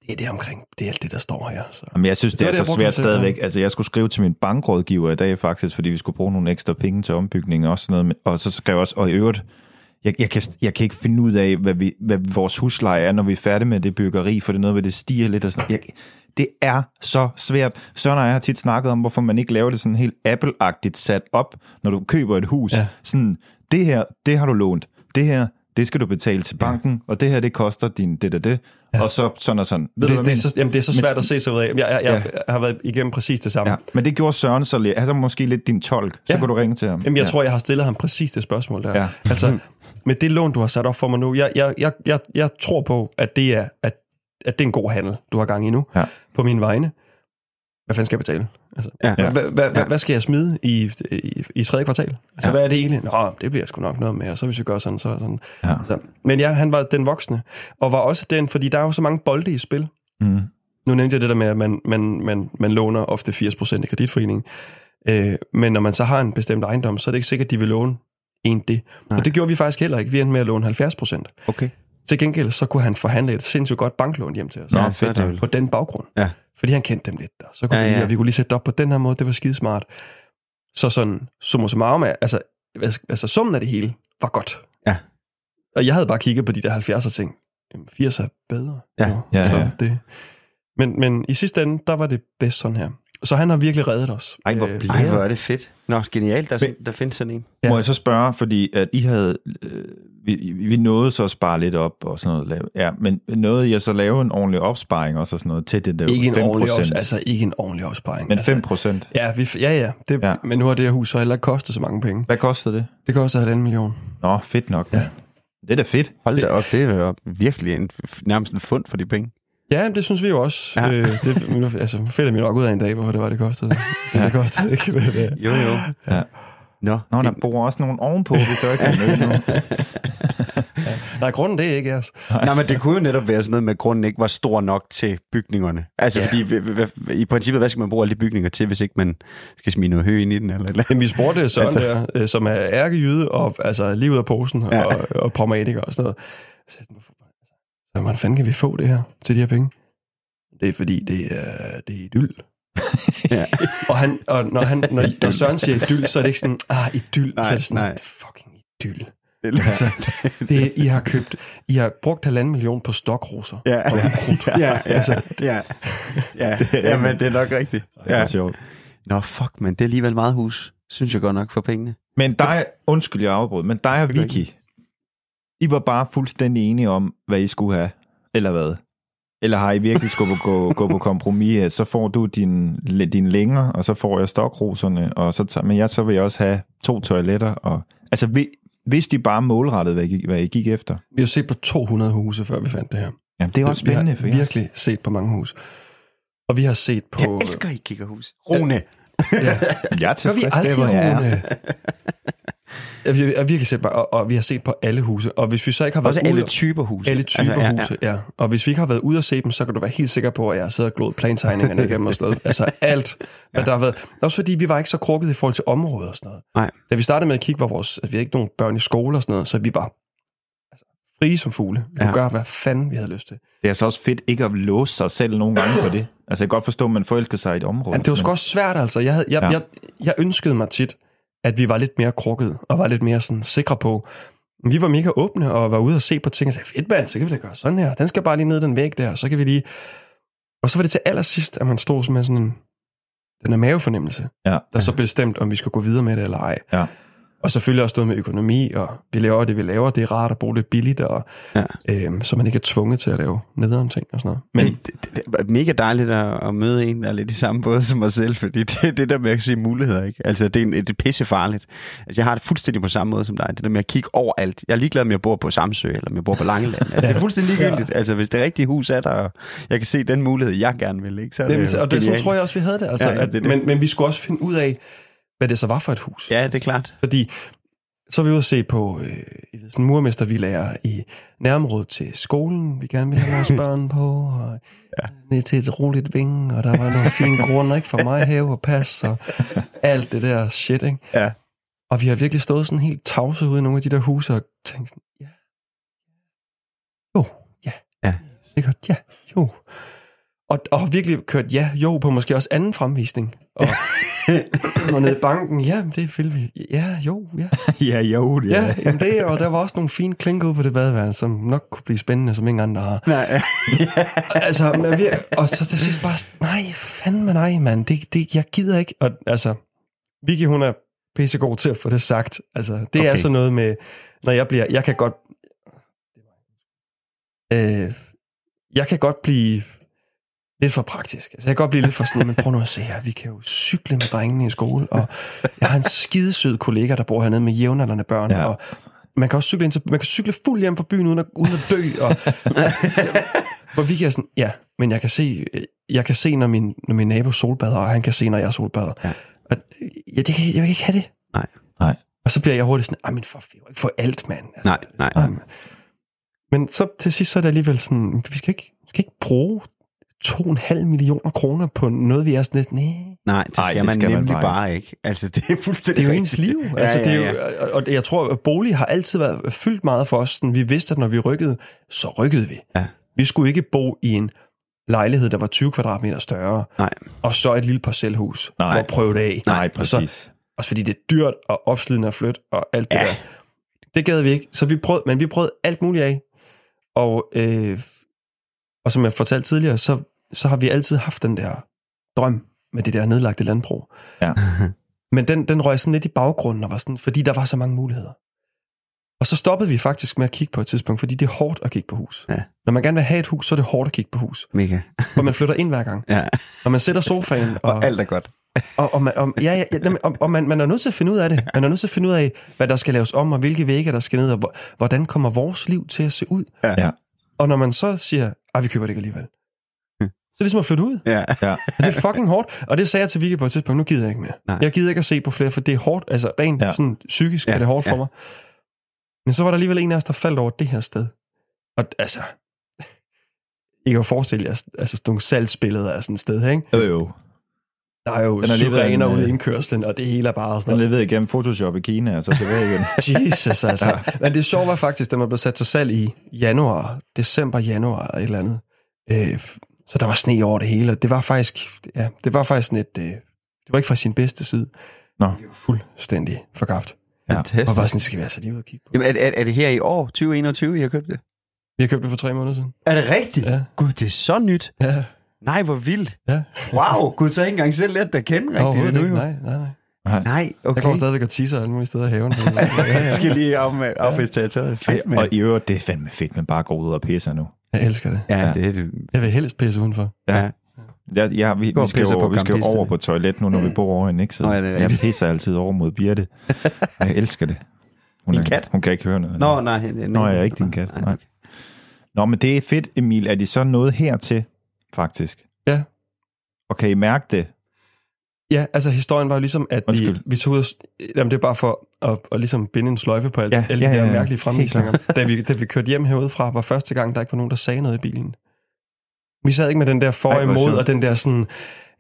Det er det omkring. Det er alt det, der står her. Så. Jamen, jeg synes, det, Det er det, så brugte svært stadigvæk. Altså, jeg skulle skrive til min bankrådgiver i dag faktisk, fordi vi skulle bruge nogle ekstra penge til ombygning og sådan noget. Men- Og så skrev jeg også, og i øvrigt, jeg, jeg, kan, jeg kan ikke finde ud af, hvad, vi, hvad vores husleje er, når vi er færdige med det byggeri, for det er noget, ved det stiger lidt. Og sådan. Jeg, det er så svært. Søren og jeg har tit snakket om, hvorfor man ikke laver det sådan helt Apple-agtigt sat op, når du køber et hus. Ja. Sådan, det her, det har du lånt. Det her, det skal du betale til banken, og det her, det koster din det, det, det. Og så sådan og sådan. Ved du, Det, hvad det, er så, jamen, det er så Men- svært at se sig ud af. Jeg, jeg, jeg, Ja. har været igennem præcis det samme. Ja, men det gjorde Søren så lidt. Han er måske lidt din tolk. Så Ja. kunne du ringe til ham. Jamen, jeg ja. tror, jeg har stillet ham præcis det spørgsmål der. Ja. Altså, med det lån, du har sat op for mig nu, jeg, jeg, jeg, jeg, jeg tror på, at det, er, at, at det er en god handel, du har gang i nu, Ja. på mine vegne. Hvad fanden skal jeg betale? Altså, Ja. ja. hvad, Ja. hvad skal jeg smide i, i, i tredje kvartal? Altså, Ja. ja. hvad er det egentlig? Nå, det bliver sgu nok noget med, og så hvis vi gør sådan, så sådan. Ja. Så. Men ja, han var den voksne, og var også den, fordi der er jo så mange bolde i spil. Mm. Nu nævnte jeg det der med, at man, man, man, man låner ofte 80% i kreditforeningen. Øh, men når man så har en bestemt ejendom, så er det ikke sikkert, at de vil låne en det. Nej. Og det gjorde vi faktisk heller ikke. Vi endte med at låne 70%. Okay. Til gengæld så kunne han forhandle et sindssygt godt banklån hjem til os. Nå, Ja, fedt, det. På den baggrund. Ja. Fordi han kendte dem lidt. Der. Så kunne Ja, vi, ja. vi kunne lige sætte det op på den her måde. Det var skidesmart. Så sådan, summa summarum, altså, altså summen af det hele var godt. Ja. Og jeg havde bare kigget på de der 70'er ting. Jamen, 80 er bedre. Ja. Jo, Ja, så ja. Det. Men, men i sidste ende, der var det bedst sådan her. Så han har virkelig reddet os. Ej, hvor Øh. Ej, hvor er det fedt. Nå, genialt, der, der findes sådan en. Ja. Må jeg så spørge, fordi at I havde, øh, vi, vi nåede så at spare lidt op og sådan noget. Lave. Ja, men nåede jeg så lave en ordentlig opsparing også og sådan noget til det der Ikke en 5 ordentlig, procent? ops, altså ikke en ordentlig opsparing. Men altså, 5 procent. Ja, ja, ja, det, Ja. Men nu har det her hus så heller ikke kostet så mange penge. Hvad kostede det? Det koster halvanden million. Nå, fedt nok. Ja. Det er da fedt. Hold da op, det er da virkelig en, nærmest en fund for de penge. Ja, det synes vi jo også. Ja. Ja. Øh, det altså, finder vi nok ud af en dag, hvorfor det var, det kostede. Det, ja. det kostede ikke. Men, øh, Jo, jo. Ja. Nå, Nå, der det, bor også nogen ovenpå, vi så ikke nu. nej, grunden det er ikke jeres. nej, men det kunne jo netop være sådan noget med, at grunden ikke var stor nok til bygningerne. Altså, Ja. ja. fordi i princippet, hvad skal man bruge alle de bygninger til, hvis ikke man skal smide noget hø ind i den? Eller, eller? Jamen, vi spurgte Søren Altså. der, øh, som er ærkejyde og altså lige ud af posen Ja. ja. og, og pragmatiker og sådan noget. Så jeg sagde, "Hvorfor- altså, Hvordan fanden kan vi få det her til de her penge? Det er fordi, det er, det er idyll. Ja. og, han, og når, han, når, når Søren siger idyll, så er det ikke sådan, ah, idyll, Nej, så er det sådan, nej. fucking idyll. Det, Altså, det, I har købt, I har brugt halvanden million på stokroser. ja, Og ukrudt. ja, ja, ja, ja, ja, men det er nok rigtigt. Ja. Ja. sjovt. Nå, fuck, men det er alligevel meget hus, synes jeg godt nok, for pengene. Men dig, undskyld, jeg afbrød, men dig og Det Vicky, I var bare fuldstændig enige om, hvad I skulle have, eller hvad? Eller har I virkelig skulle gå, gå på kompromis, at så får du din, din længer, og så får jeg stokroserne, og så tager, men jeg, så vil jeg også have to toiletter. Og, altså, vi, hvis de bare målrettede, hvad I, hvad I gik efter. Vi har set på 200 huse, før vi fandt det her. Jamen, det er også spændende, for vi jeg, har virkelig set på mange huse. Og vi har set på... Jeg elsker, I kigger hus. Rune. Ja. jeg er tilfreds, aldrig, hvor jeg er. Ja, vi har virkelig set på, og, og vi har set på alle huse. Og hvis vi så ikke har været Også alle ude, typer huse. alle typer Altså, ja, huse, ja. Og hvis vi ikke har været ude og se dem, så kan du være helt sikker på, at jeg har siddet og glået plantegningerne igennem og sådan. Altså alt, hvad der har været. Også fordi vi var ikke så krukket i forhold til området og sådan noget. Nej. Da vi startede med at kigge, var vores, at vi havde ikke nogen børn i skole og sådan noget, så vi var altså, frie som fugle. Vi kunne Ja. gøre, hvad fanden vi havde lyst til. Det er så også fedt ikke at låse sig selv nogle gange på det. Altså, jeg kan godt forstå, at man forelsker sig i et område. Men det var sgu også svært, altså. Jeg, havde, jeg, Ja. ja. jeg, jeg ønskede mig tit, at vi var lidt mere krukket, og var lidt mere sådan sikre på. Vi var mega åbne, og var ude og se på ting, og sagde, fedt mand, så kan vi da gøre sådan her. Den skal bare lige ned den væg der, og så kan vi lige... Og så var det til allersidst, at man stod med sådan en... Den her mavefornemmelse, Ja. der så bestemte, om vi skulle gå videre med det eller ej. Ja. Og selvfølgelig også noget med økonomi, og vi laver det, vi laver. Det er rart at bruge lidt billigt, og, Ja. øhm, så man ikke er tvunget til at lave nederen ting og sådan noget. Men Men det, det, det er mega dejligt at, at møde en, der er lidt i samme båd som mig selv, fordi det er det der med at se muligheder, ikke? Altså, det er, en, det er pisse farligt. Altså, jeg har det fuldstændig på samme måde som dig. Det der med at kigge over alt. Jeg er ligeglad med, at jeg bor på Samsø, eller om jeg bor på Langeland. Altså, det er fuldstændig ligegyldigt. Ja. Altså, hvis det rigtige hus er der, og jeg kan se den mulighed, jeg gerne vil, ikke? Så er det, Jamen, og det, så tror jeg også, vi havde det. Altså, Ja, ja, ja, at, det det. Men, men vi skulle også finde ud af, hvad det så var for et hus. Ja, det er klart. Fordi så er vi ude at se på øh, sådan murmestervillager i nærområdet til skolen, vi gerne ville have vores børn på, og ja. ned til et roligt ving, og der var nogle fine grunde, ikke, for mig have og pas, og alt det der shit, ikke? Ja. Og vi har virkelig stået sådan helt tavse ude i nogle af de der huse, og tænkt sådan, ja, jo, ja, Ja. sikkert, ja. Og, og har virkelig kørt ja, jo på måske også anden fremvisning. Og, og nede i banken, ja, det vil vi. Ja, jo, ja. Ja, jo, Ja, er. jamen det, og der var også nogle fine klink ude på det badeværelse, som nok kunne blive spændende, som ingen andre har. Nej, Altså, men vi, og så til sidst bare, nej, fandme nej, mand, det, det, jeg gider ikke. Og altså, Vicky, hun er pissegod til at få det sagt. Altså, det okay. er sådan noget med, når jeg bliver, jeg kan godt, øh, jeg kan godt blive lidt for praktisk. Altså, jeg kan godt blive lidt for sådan, men prøv nu at se her, vi kan jo cykle med drengene i skole, og jeg har en skidesød kollega, der bor hernede med jævnaldrende børn, Ja. og man kan også cykle, ind til, man kan cykle fuld hjem fra byen uden at, uden at dø, og hvor vi kan sådan, ja, men jeg kan se, jeg kan se, når min, når min nabo solbader, og han kan se, når jeg solbader. Ja. Og, ja, det kan, jeg vil ikke have det. Nej. Nej. Og så bliver jeg hurtigt sådan, ej, men for, ikke for alt, mand. Altså, nej, nej. Øhm, Men så til sidst så er det alligevel sådan, vi skal ikke, vi skal ikke bruge 2,5 millioner kroner på noget, vi er sådan lidt, nej. Nej, det Ej, skal det man skal man nemlig bare bare ikke. Altså, det er fuldstændig Det er jo ens liv. Ja, Altså, ja, det er ja. jo, og jeg tror, at bolig har altid været fyldt meget for os. Sådan, Vi vidste, at når vi rykkede, så rykkede vi. Ja. Vi skulle ikke bo i en lejlighed, der var 20 kvadratmeter større, Nej. og så et lille parcelhus Nej. for at prøve det af. Nej, Og så, præcis. også fordi det er dyrt og opslidende at flytte og alt det Ja. der. Det gad vi ikke. Så vi prøvede, men vi prøvede alt muligt af. Og, øh, og som jeg fortalte tidligere, så, så har vi altid haft den der drøm med det der nedlagte landbrug. Ja. Men den, den røg sådan lidt i baggrunden, og var sådan, fordi der var så mange muligheder. Og så stoppede vi faktisk med at kigge på et tidspunkt, fordi det er hårdt at kigge på hus. Ja. Når man gerne vil have et hus, så er det hårdt at kigge på hus. Mega. For man flytter ind hver gang. Ja. Og man sætter sofaen, og, Og alt er godt. og, og, man, og, ja, ja, ja, og, og man, man er nødt til at finde ud af det. Man er nødt til at finde ud af, hvad der skal laves om, og hvilke vægge der skal ned, og hvor, hvordan kommer vores liv til at se ud. Ja. Og når man så siger, at vi køber det ikke alligevel, så er det ligesom at flytte ud. Ja. Ja. Og det er fucking hårdt. Og det sagde jeg til Vicky på et tidspunkt, nu gider jeg ikke mere. Nej. Jeg gider ikke at se på flere, for det er hårdt. Altså rent Ja. sådan psykisk Ja, er det hårdt for ja. mig. Men så var der alligevel en af os, der faldt over det her sted. Og altså, I kan jo forestille jer, altså sådan nogle salgsbilleder af sådan et sted, ikke? Jo, jo. Der er jo Den er syrener en, ude i indkørslen, og det hele er bare Den sådan er leveret igennem Photoshop i Kina, og så tilbage igen. Jesus, altså. ja. Men det sjove var faktisk, da man blev sat til salg i januar, december, januar eller et eller andet. Øh, så der var sne over det hele, og det var faktisk, ja, det var faktisk sådan et, øh, det var ikke fra sin bedste side. Nå. Det var fuldstændig forgabt. Ja. Og Fantastisk. bare sådan, skal vi altså lige ud og kigge på. Jamen, er, er, er det her i år, 2021, I har købt det? Vi har købt det for tre måneder siden. Er det rigtigt? Ja. Gud, det er så nyt. Ja, Nej, hvor vildt. ja. Wow, Gud, så har jeg ikke engang selv lært dig at kende rigtigt endnu. ikke. Nej, nej, nej. Nej, Jeg okay. går stadigvæk og tisser alle mulige steder i haven. ja, Jeg ja. skal lige af med affest territoriet. Fedt, Og mand. i øvrigt, det er fandme fedt, men bare gå ud og pisse nu. Jeg elsker det. Ja, det er det. Jeg vil helst pisse udenfor. Ja. Ja, ja vi, vi skal, på vi skal jo over på toilet nu, når vi bor over i Nixon. Nå, ja, det er jeg pisser altid over mod Birte. Jeg elsker det. Hun, er, kat? hun kan ikke høre noget. Nå, nej. nej Nå, jeg er ikke din kat. Nej. Nå, men det er fedt, Emil. Er de så nået hertil, faktisk? Ja. Og kan I mærke det? Ja, altså historien var jo ligesom, at vi, Undskyld. vi tog ud og, Jamen, det er bare for at, at ligesom binde en sløjfe på alt, Ja, alle ja, de der ja, mærkelige fremvisninger. da, vi, da vi kørte hjem herudefra, var første gang, der ikke var nogen, der sagde noget i bilen. Vi sad ikke med den der for hvor imod, og den der sådan,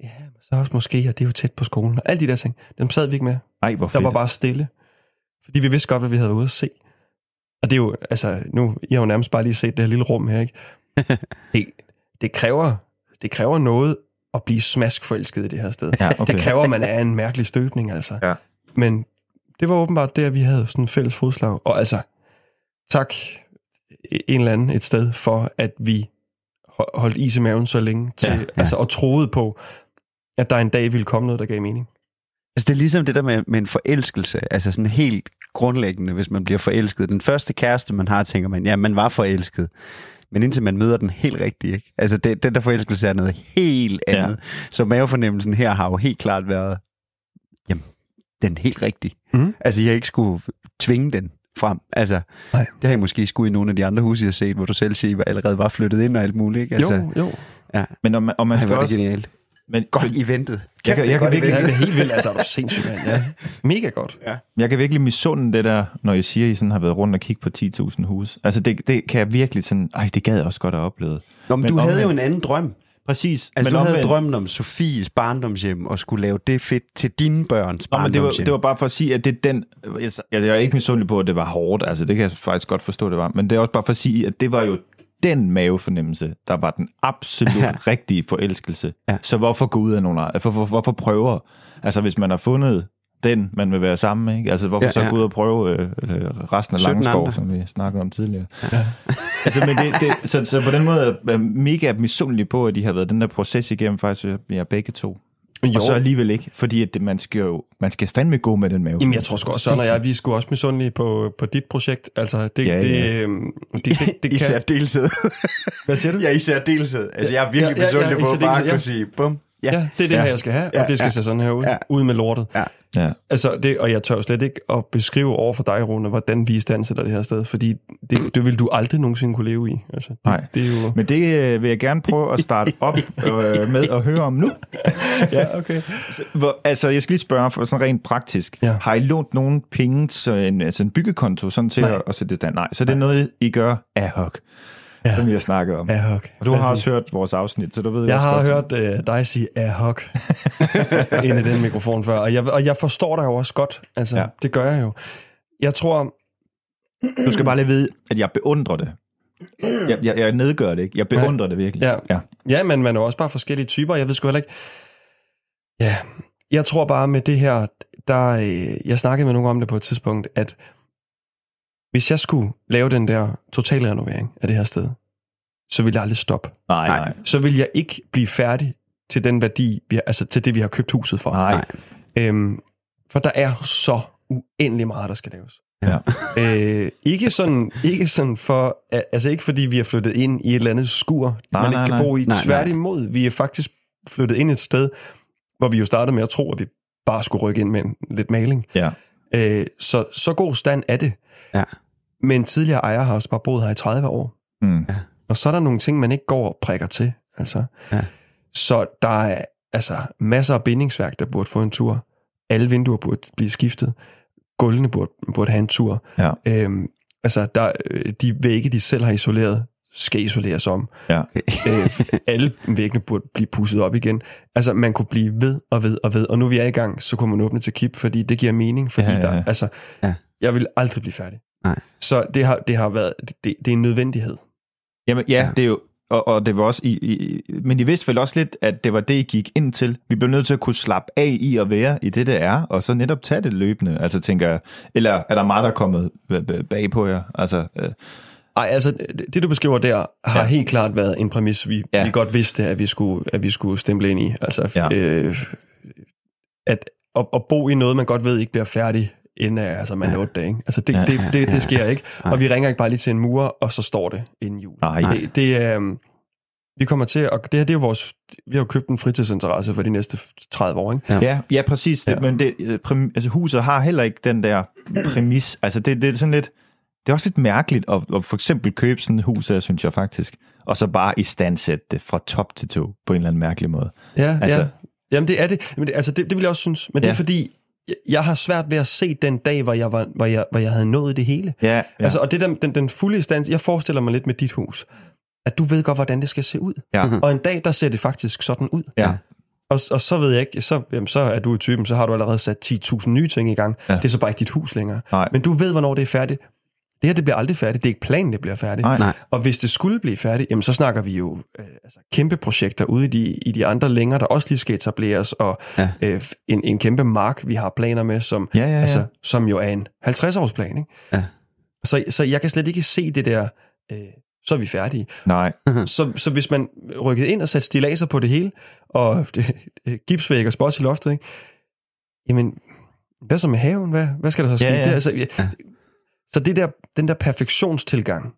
ja, så også måske, og det er jo tæt på skolen, og alle de der ting. Dem sad vi ikke med. Ej, hvor Der fedt. var bare stille. Fordi vi vidste godt, hvad vi havde været ude at se. Og det er jo, altså, nu, I har jo nærmest bare lige set det her lille rum her, ikke? Det, det, kræver, det kræver noget at blive smaskforelsket i det her sted. Ja, okay. Det kræver, at man er en mærkelig støbning, altså. Ja. Men det var åbenbart det, at vi havde sådan en fælles fodslag. Og altså, tak en eller anden et sted for, at vi ho- holdt is i maven så længe til, ja. ja. Altså, og troede på, at der en dag ville komme noget, der gav mening. Altså, det er ligesom det der med, med en forelskelse. Altså sådan helt grundlæggende, hvis man bliver forelsket. Den første kæreste, man har, tænker man, ja, man var forelsket. Men indtil man møder den helt rigtige, ikke? Altså, det, den der forelskelse er noget helt andet. Ja. Så mavefornemmelsen her har jo helt klart været, jamen, den er helt rigtig. Mhm. Altså, jeg ikke skulle tvinge den frem. Altså, Nej. det har jeg måske skulle i nogle af de andre huse, jeg har set, hvor du selv siger, allerede var flyttet ind og alt muligt, ikke? Altså, jo, jo. Men om, og man Ej, skal også... genialt. Men, Godt eventet. Jeg kan- jeg kan virkelig- Ja, det er helt vildt. Altså, er du sindssygt, mand. Ja. Mega godt. Jeg kan virkelig misunde det der, når I siger, at I sådan har været rundt og kigge på 10.000 hus. Altså, det, det kan jeg virkelig sådan... Ej, det gad jeg også godt at opleve. Nå, men, Men du havde omvendt- jo en anden drøm. Præcis. Altså, men du havde omvendt- drømmen om Sofies barndomshjem og skulle lave det fedt til dine børns Nå, men det var, barndomshjem. det var bare for at sige, at det er den... Jeg, jeg er ikke misundelig på, at det var hårdt. Altså, det kan jeg faktisk godt forstå, det var. Men det er også bare for at sige, at det var jo den mavefornemmelse, der var den absolut Ja. ja. rigtige forelskelse. Ja. Så hvorfor gå ud af nogle andre? For, for, hvorfor prøve? Altså, hvis man har fundet den, man vil være sammen med, ikke? Altså, hvorfor Ja, ja, så ja. gå ud og prøve øh, øh, resten af 17 Langskov, andre. som vi snakkede om tidligere? Ja. altså, men det, det, så, så på den måde er jeg mega misundelig på, at de har været den der proces igennem, faktisk, vi er begge to. Jo. Og så alligevel ikke, fordi at det, man skal jo man skal fandme gå med den mave. Jamen, jeg tror sgu også, sådan, og jeg, vi sgu også misundelige på, på dit projekt. Altså, det, Ja, ja, ja. det, øhm, det, det, det I kan... særdeleshed. Hvad siger du? ja, i særdeleshed. Altså, jeg er virkelig Ja, ja, ja, misundelig i på at bare ja. kunne sige, bum. Ja, det er det Ja. her, jeg skal have, Ja, og det skal ja. se sådan her ud. Ja. Ud med lortet. Ja. Ja. Altså, det, og jeg tør slet ikke at beskrive over for dig, Rune, hvordan vi istandsætter det her sted, fordi det, det vil du aldrig nogensinde kunne leve i. Altså, det, Nej. det er jo... Men det øh, vil jeg gerne prøve at starte op øh, med at høre om nu. Ja, okay. Hvor, altså, jeg skal lige spørge for sådan rent praktisk. Ja. Har I lånt nogen penge til en, altså en byggekonto sådan til Nej. at, at sætte det stand? Nej, så det er noget, I gør ad hoc, Ja. ja. som vi har snakket om. Ja, okay. Og du har Præcis. også hørt vores afsnit, så du ved Jeg også har godt. hørt uh, dig sige ad hoc ind i den mikrofon før, og jeg, og jeg forstår dig jo også godt. Altså, ja. Ja. det gør jeg jo. Jeg tror, Du skal bare lige vide, at jeg beundrer det. Jeg, jeg, jeg nedgør det ikke. Jeg beundrer det virkelig. Ja. ja. Ja, men man er også bare forskellige typer. Jeg ved sgu heller ikke... Ja, jeg tror bare med det her, der... Øh, jeg snakkede med nogen om det på et tidspunkt, at hvis jeg skulle lave den der totale renovering af det her sted, så ville jeg aldrig stoppe. Nej, Nej. nej. Så vil jeg ikke blive færdig til den værdi, vi har, altså til det, vi har købt huset for. Nej. Øhm, for der er så uendelig meget, der skal laves. Ja. Øh, ikke, sådan, ikke sådan for, altså ikke fordi vi er flyttet ind i et eller andet skur, Nej, man nej, ikke kan nej. bo i. Nej. Tværtimod, vi er faktisk flyttet ind et sted, hvor vi jo startede med at tro, at vi bare skulle rykke ind med en, lidt maling. Ja. Øh, så, så god stand er det. Ja. Men tidligere ejer har også bare boet her i 30 år. Mm. Og så er der nogle ting, man ikke går og prikker til. Altså. Ja. Så der er altså masser af bindingsværk, der burde få en tur. Alle vinduer burde blive skiftet. Gulvene burde, burde have en tur. Ja. Øhm, altså, der, øh, de vægge, de selv har isoleret, skal isoleres om. Ja. Øh, alle væggene burde blive pusset op igen. Altså, man kunne blive ved og ved og ved. Og nu vi er i gang, så kunne man åbne til KIP, fordi det giver mening. Fordi Ja, ja, ja. Der, altså, Ja. jeg vil aldrig blive færdig. Nej. Så det har, det har været, det, det er en nødvendighed. Jamen, ja, Ja. det er jo, og, og det var også, i, i, men I vidste vel også lidt, at det var det, I gik ind til. Vi blev nødt til at kunne slappe af i at være i det, det er, og så netop tage det løbende. Altså tænker jeg, eller er der meget, der er kommet bag på jer? Altså, øh, Ej, altså, det, du beskriver der, har ja. Helt klart været en præmis, vi. Ja. vi godt vidste, at vi skulle, at vi skulle stemple ind i. Altså, Ja. øh, at, at, at bo i noget, man godt ved ikke bliver færdig, inden af, altså, man er otte dage. Ikke? Altså, det, Ja. det, det, det sker ikke. Og vi ringer ikke bare lige til en mur, og så står det inden jul. nej, Det, det er... Um, vi kommer til, og det her, det er jo vores, vi har jo købt en fritidsinteresse for de næste 30 år, ikke? Ja, ja præcis. Det, Ja. ja. Men det, øh, præm, altså, huset har heller ikke den der præmis. Altså, det, det er sådan lidt... Det er også lidt mærkeligt at, at for eksempel købe sådan et hus, her, synes jeg faktisk, og så bare i standsætte det fra top til to på en eller anden mærkelig måde. Ja, Altså- ja. Jamen det er det. Men det, altså det, det vil jeg også synes. Men ja. det er Ja. fordi, jeg, har svært ved at se den dag, hvor jeg, var, hvor jeg, hvor jeg havde nået det hele. Ja, ja. Altså, og det er den, den, fulde stand, jeg forestiller mig lidt med dit hus, at du ved godt, hvordan det skal se ud. ja. Og en dag, der ser det faktisk sådan ud. ja. Og, og så ved jeg ikke, så, jamen, så er du i typen, så har du allerede sat 10.000 nye ting i gang. Ja. Det er så bare ikke dit hus længere. Nej. Men du ved, hvornår det er færdigt. Det her, det bliver aldrig færdigt. Det er ikke planen, det bliver færdigt. Nej. Nej. Og hvis det skulle blive færdigt, jamen, så snakker vi jo øh, altså, kæmpe projekter ude i de, i de andre længere, der også lige skal etableres, og Ja. øh, en, en kæmpe mark, vi har planer med, som, Ja, ja, ja. Altså, som jo er en 50-årsplan. Ikke? Ja. Så, så jeg kan slet ikke se det der, øh, så er vi færdige. Nej. Så, så hvis man rykkede ind og satte stilaser på det hele, og det, gipsvæg og spots i loftet, ikke? jamen, hvad så med haven? Hvad, hvad skal der så ske? Ja, ja. Det, altså, ja. Ja. Så det der, den der perfektionstilgang,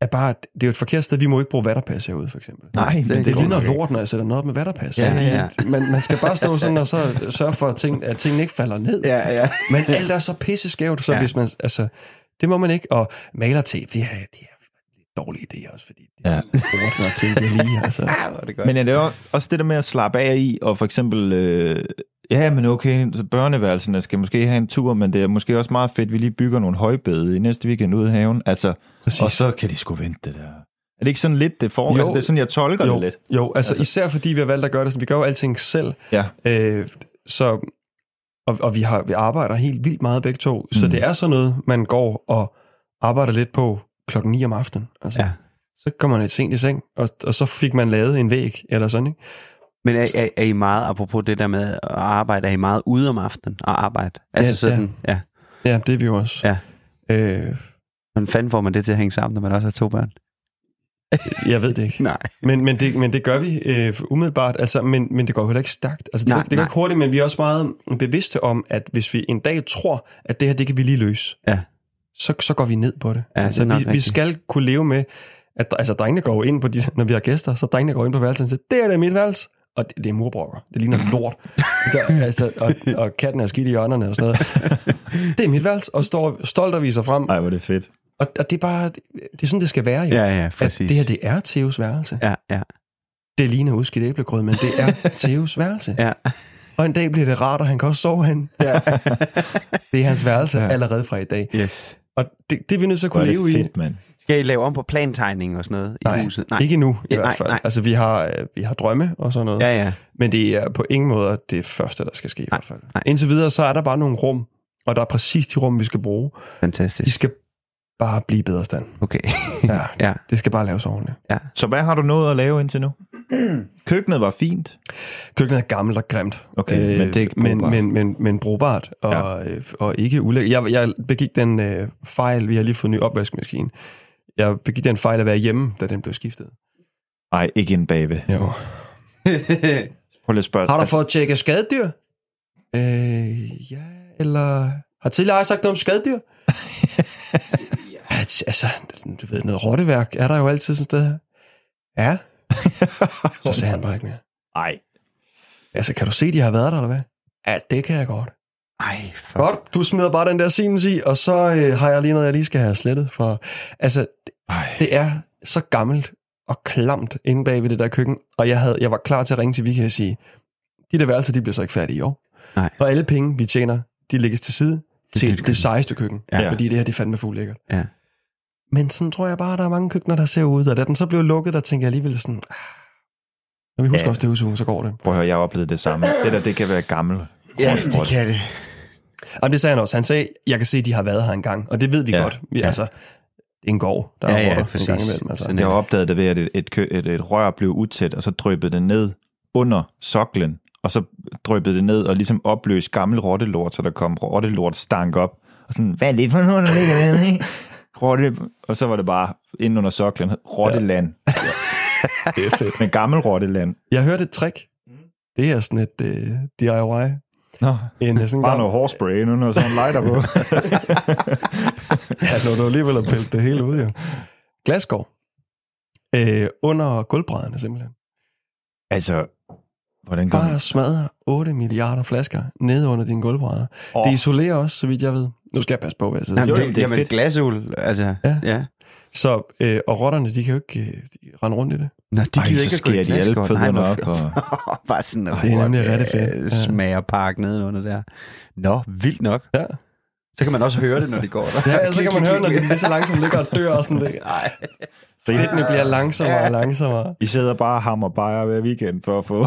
er bare, det er jo et forkert sted. Vi må ikke bruge vatterpas herude, for eksempel. Nej, men Det, det det ligner lort, når jeg sætter noget op med vatterpas. Ja, Fordi ja. Man, man skal bare stå sådan og så sørge for, at, ting, at tingene ikke falder ned. Ja, ja. Men alt er så pisse skævt, så Ja. ja. hvis man, altså, det må man ikke. Og malertape, det er, det er en dårlig idé også, fordi det er Ja. ja. når ting bliver lige, altså. Ja, det godt. Men er det også det der med at slappe af i, og for eksempel, øh, ja, men okay, så børneværelserne skal måske have en tur, men det er måske også meget fedt, at vi lige bygger nogle højbede i næste weekend ude i haven. Altså, Præcis. og så kan de sgu vente det der. Er det ikke sådan lidt det? Jo. Altså, det er sådan, jeg tolker jo, det lidt. Jo, altså, Altså- især fordi vi har valgt at gøre det sådan, vi gør jo alting selv. Ja. Øh, så, og, og vi, har, vi arbejder helt vildt meget begge to, så Mm. det er sådan noget, man går og arbejder lidt på klokken 9 om aftenen. Altså, Ja. Så kommer man lidt sent i seng, og, og så fik man lavet en væg, eller sådan, ikke? Men er, er, er I meget, apropos det der med at arbejde, er I meget ude om aftenen og arbejde? Altså Ja, sådan, ja. Ja, det er vi jo også. Ja. Øh, Hvordan fanden får man det til at hænge sammen, når man også har to børn? jeg ved det ikke. Nej. Men, men, det, men det gør vi øh, umiddelbart, altså, men, men det går heller ikke stærkt. Altså, det, Nej, nej, det går ikke hurtigt, men vi er også meget bevidste om, at hvis vi en dag tror, at det her, det kan vi lige løse, Ja. så, så går vi ned på det. Ja, altså, det vi, vi skal kunne leve med, at altså, drengene går ind på de, når vi har gæster, så drengene går ind på værelset og siger, det er det mit værelse. Og det, det er murbrokker. Det ligner lort. Der, altså, og, og katten er skidt i hjørnerne og sådan noget. Det er mit værelse, og står stolt og viser frem. Ej, hvor er det fedt. Og, og det er bare, det er sådan, det skal være jo. Ja, ja, at præcis. det her, det er Theos værelse. Ja, ja, Det ligner udskidt æblegrød, men det er Theos værelse. ja. Og en dag bliver det rart, og han kan også sove hen. Ja. det er hans værelse Ja. allerede fra i dag. Yes. Og det, det er vi nødt til at er kunne leve i. fedt, mand. Skal I lave om på plantegning og sådan noget Nej, i huset? Nej, ikke nu i Ja, hvert nej, fald. nej. Altså, vi har, øh, vi har drømme og sådan noget. Ja, ja. Men det er på ingen måde det første, der skal ske i hvert fald. nej. Indtil videre, så er der bare nogle rum, og der er præcis de rum, vi skal bruge. De Fantastisk. skal bare blive bedre stand. Okay. Ja, Ja. det skal bare laves ordentligt. Så hvad har du nået at lave indtil nu? Køkkenet var fint. Køkkenet er gammelt og grimt. Øh, Okay, men det er men, brugbart. men, men, men brugbart, og, ja. og ikke ulækkert. Jeg, jeg begik den øh, fejl, vi har lige fået en ny opvaskemaskine. Jeg begik den fejl at være hjemme, da den blev skiftet. Nej, ikke en bagved. Jo. Prøv lige at spørge. Har du fået tjekket skadedyr? Øh, ja, eller... Har tidligere sagt noget om skadedyr? ja, altså, du ved, noget rotteværk er der jo altid sådan et sted. Ja. Så sagde han bare ikke mere. Ej. Altså, kan du se, de har været der, eller hvad? Ja, det kan jeg godt. Ej, fuck. Godt, du smider bare den der Siemens i, og så øh, har jeg lige noget, jeg lige skal have slettet. For, altså, Ej. det er så gammelt og klamt inde bag ved det der køkken, og jeg, havde, jeg var klar til at ringe til Vicky og sige, de der værelser, de bliver så ikke færdige i år. Nej. Og alle penge, vi tjener, de lægges til side nyt til køkken. det sejeste køkken. Ja. Fordi det her, det er fandme fuld lækkert. Ja. Men sådan tror jeg bare, der er mange køkkener, der ser ud. Og da den så blev lukket, der tænker jeg alligevel sådan, ah, når vi husker Ja. også det uge, så går det. Prøv at høre, jeg oplevede det samme. Det der, det kan være gammel. Ja, det kan det. Og det sagde han også. Han sagde, jeg kan se, de har været her engang. Og det ved vi Ja. ja. godt. Vi, Ja. Altså, er en gård, der Ja, er ja, rotter en gang imellem. Altså. Jeg opdagede det ved, at et, et, et, et rør blev utæt, og så dryppede det ned under soklen, og så dryppede det ned og ligesom opløste gammel rottelort, så der kom rottelort stank op. Og sådan, hvad er det for noget, der ligger der? Rotte, og så var det bare inde under soklen, rotteland. Ja. Det er fedt. Men gammel rotteland. Jeg hørte et trick. Det er sådan et uh, DIY. Nå, En, øh, sådan bare gang- noget hårspray, nu noget sådan en lighter på. Ja, når du alligevel har pillet det hele ud, jo. Glasgård. Øh, under gulvbrædderne, simpelthen. altså, hvordan går Bare smadre 8 milliarder flasker nede under dine gulvbrædder. Åh. Det isolerer også, så vidt jeg ved. Nu skal jeg passe på, hvad jeg siger. Jamen, det, det det er jamen, fedt. glasul, altså. Ja. ja. Så, øh, og rotterne, de kan jo ikke øh, de rende rundt i det. Nå, de Ej, gider så ikke skærer de alle fødderne op. Og... Bare sådan Det er nemlig rigtig fedt. øh, Ja. Smager park nedenunder der. Nå, vildt nok. Ja, Så kan man også høre det, når de går der. ja så kan man høre, når de lige så langsomt ligger og dør og sådan det. Nej. Skridtene bliver langsommere og langsommere. I sidder bare og hammer bajer hver weekend for at få...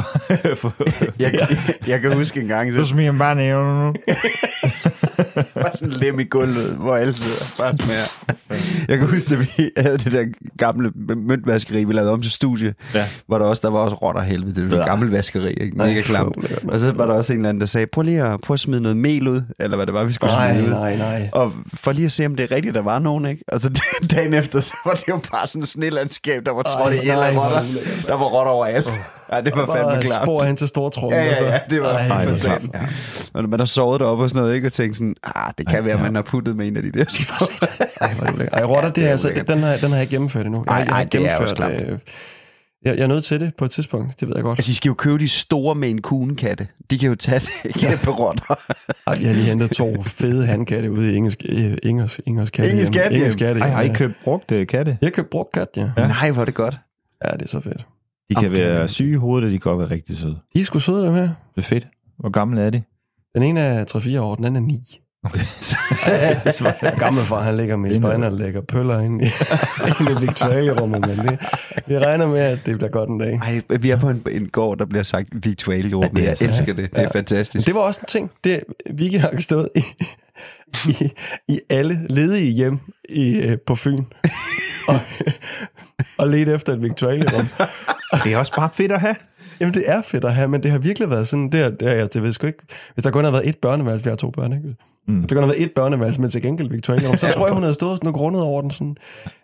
få Jeg, jeg kan huske en gang, så så smiger man bare nævner nu. bare sådan lem i gulvet, hvor alle sidder bare smager. Jeg kan huske, at vi havde det der gamle møntvaskeri, vi lavede om til studie, Ja. hvor der også der var også rotter helvede. Det var Ja. et gammelt vaskeri, ikke? Mega ulækkert. Og så var der også en eller anden, der sagde, prøv lige at, prøv at smide noget mel ud, eller hvad det var, vi skulle Nej, smide ud. nej, nej. Og for lige at se, om det er rigtigt, der var nogen, ikke? Og så dagen efter, så var det jo bare sådan et snelandskab, der var trådt af hvor rotter. Der var rotter overalt. Ja, det var fandme Bare klart. spor hen til stortrummen. Ja, ja, ja, det var Ej, Ej, for satan. Ja. Og man har sovet deroppe og sådan noget, ikke? Og tænkt sådan, ah, det kan være, at man har puttet med en af de der. Ej, hvor er det. Ej, rotter, det er altså, ulækkert. den, har, den har jeg gennemført endnu. Jeg, Ej, jeg har ej, det er også gennemført, øh, jeg, jeg er nødt til det på et tidspunkt, det ved jeg godt. Altså, I skal jo købe de store med en kunekatte. De kan jo tage det kæmpe rotter. Ej, jeg har lige hentet to fede handkatte ude i Ingers, øh, Ingers, Ingers katte. Ingers kattehjem. Ingers katte. Ej, har I købt brugt katte? Jeg købte brugt kat, ja. Ja. Nej, hvor er det godt. Ja, det er så fedt. De kan Okay. være syge i hovedet, og de kan godt være rigtig søde. De er sgu søde, dem her. Det er fedt. Hvor gamle er de? Den ene er 3-4 år, den anden er 9. Okay. Gamle far, han ligger med spejner og lægger pøller ind i, ind i Victoria-rummet, men det, vi regner med, at det bliver godt en dag. Ej, vi er på en, en gård, der bliver sagt Group. Ja, det er jeg elsker det. Det er Ja. fantastisk. Det var også en ting. Det, Vicky har stået i, i, i alle ledige hjem i, øh, på Fyn og, og let efter et Victoria-rum. Det er også bare fedt at have. Jamen, det er fedt at have, men det har virkelig været sådan, det er, det er, jeg det ved sgu ikke, hvis der kun har været et børneværelse, vi har to børn, ikke? Mm. Hvis der kun har været et børneværelse, men til gengæld Victoria, så tror jeg, hun havde stået sådan og grundet over den sådan,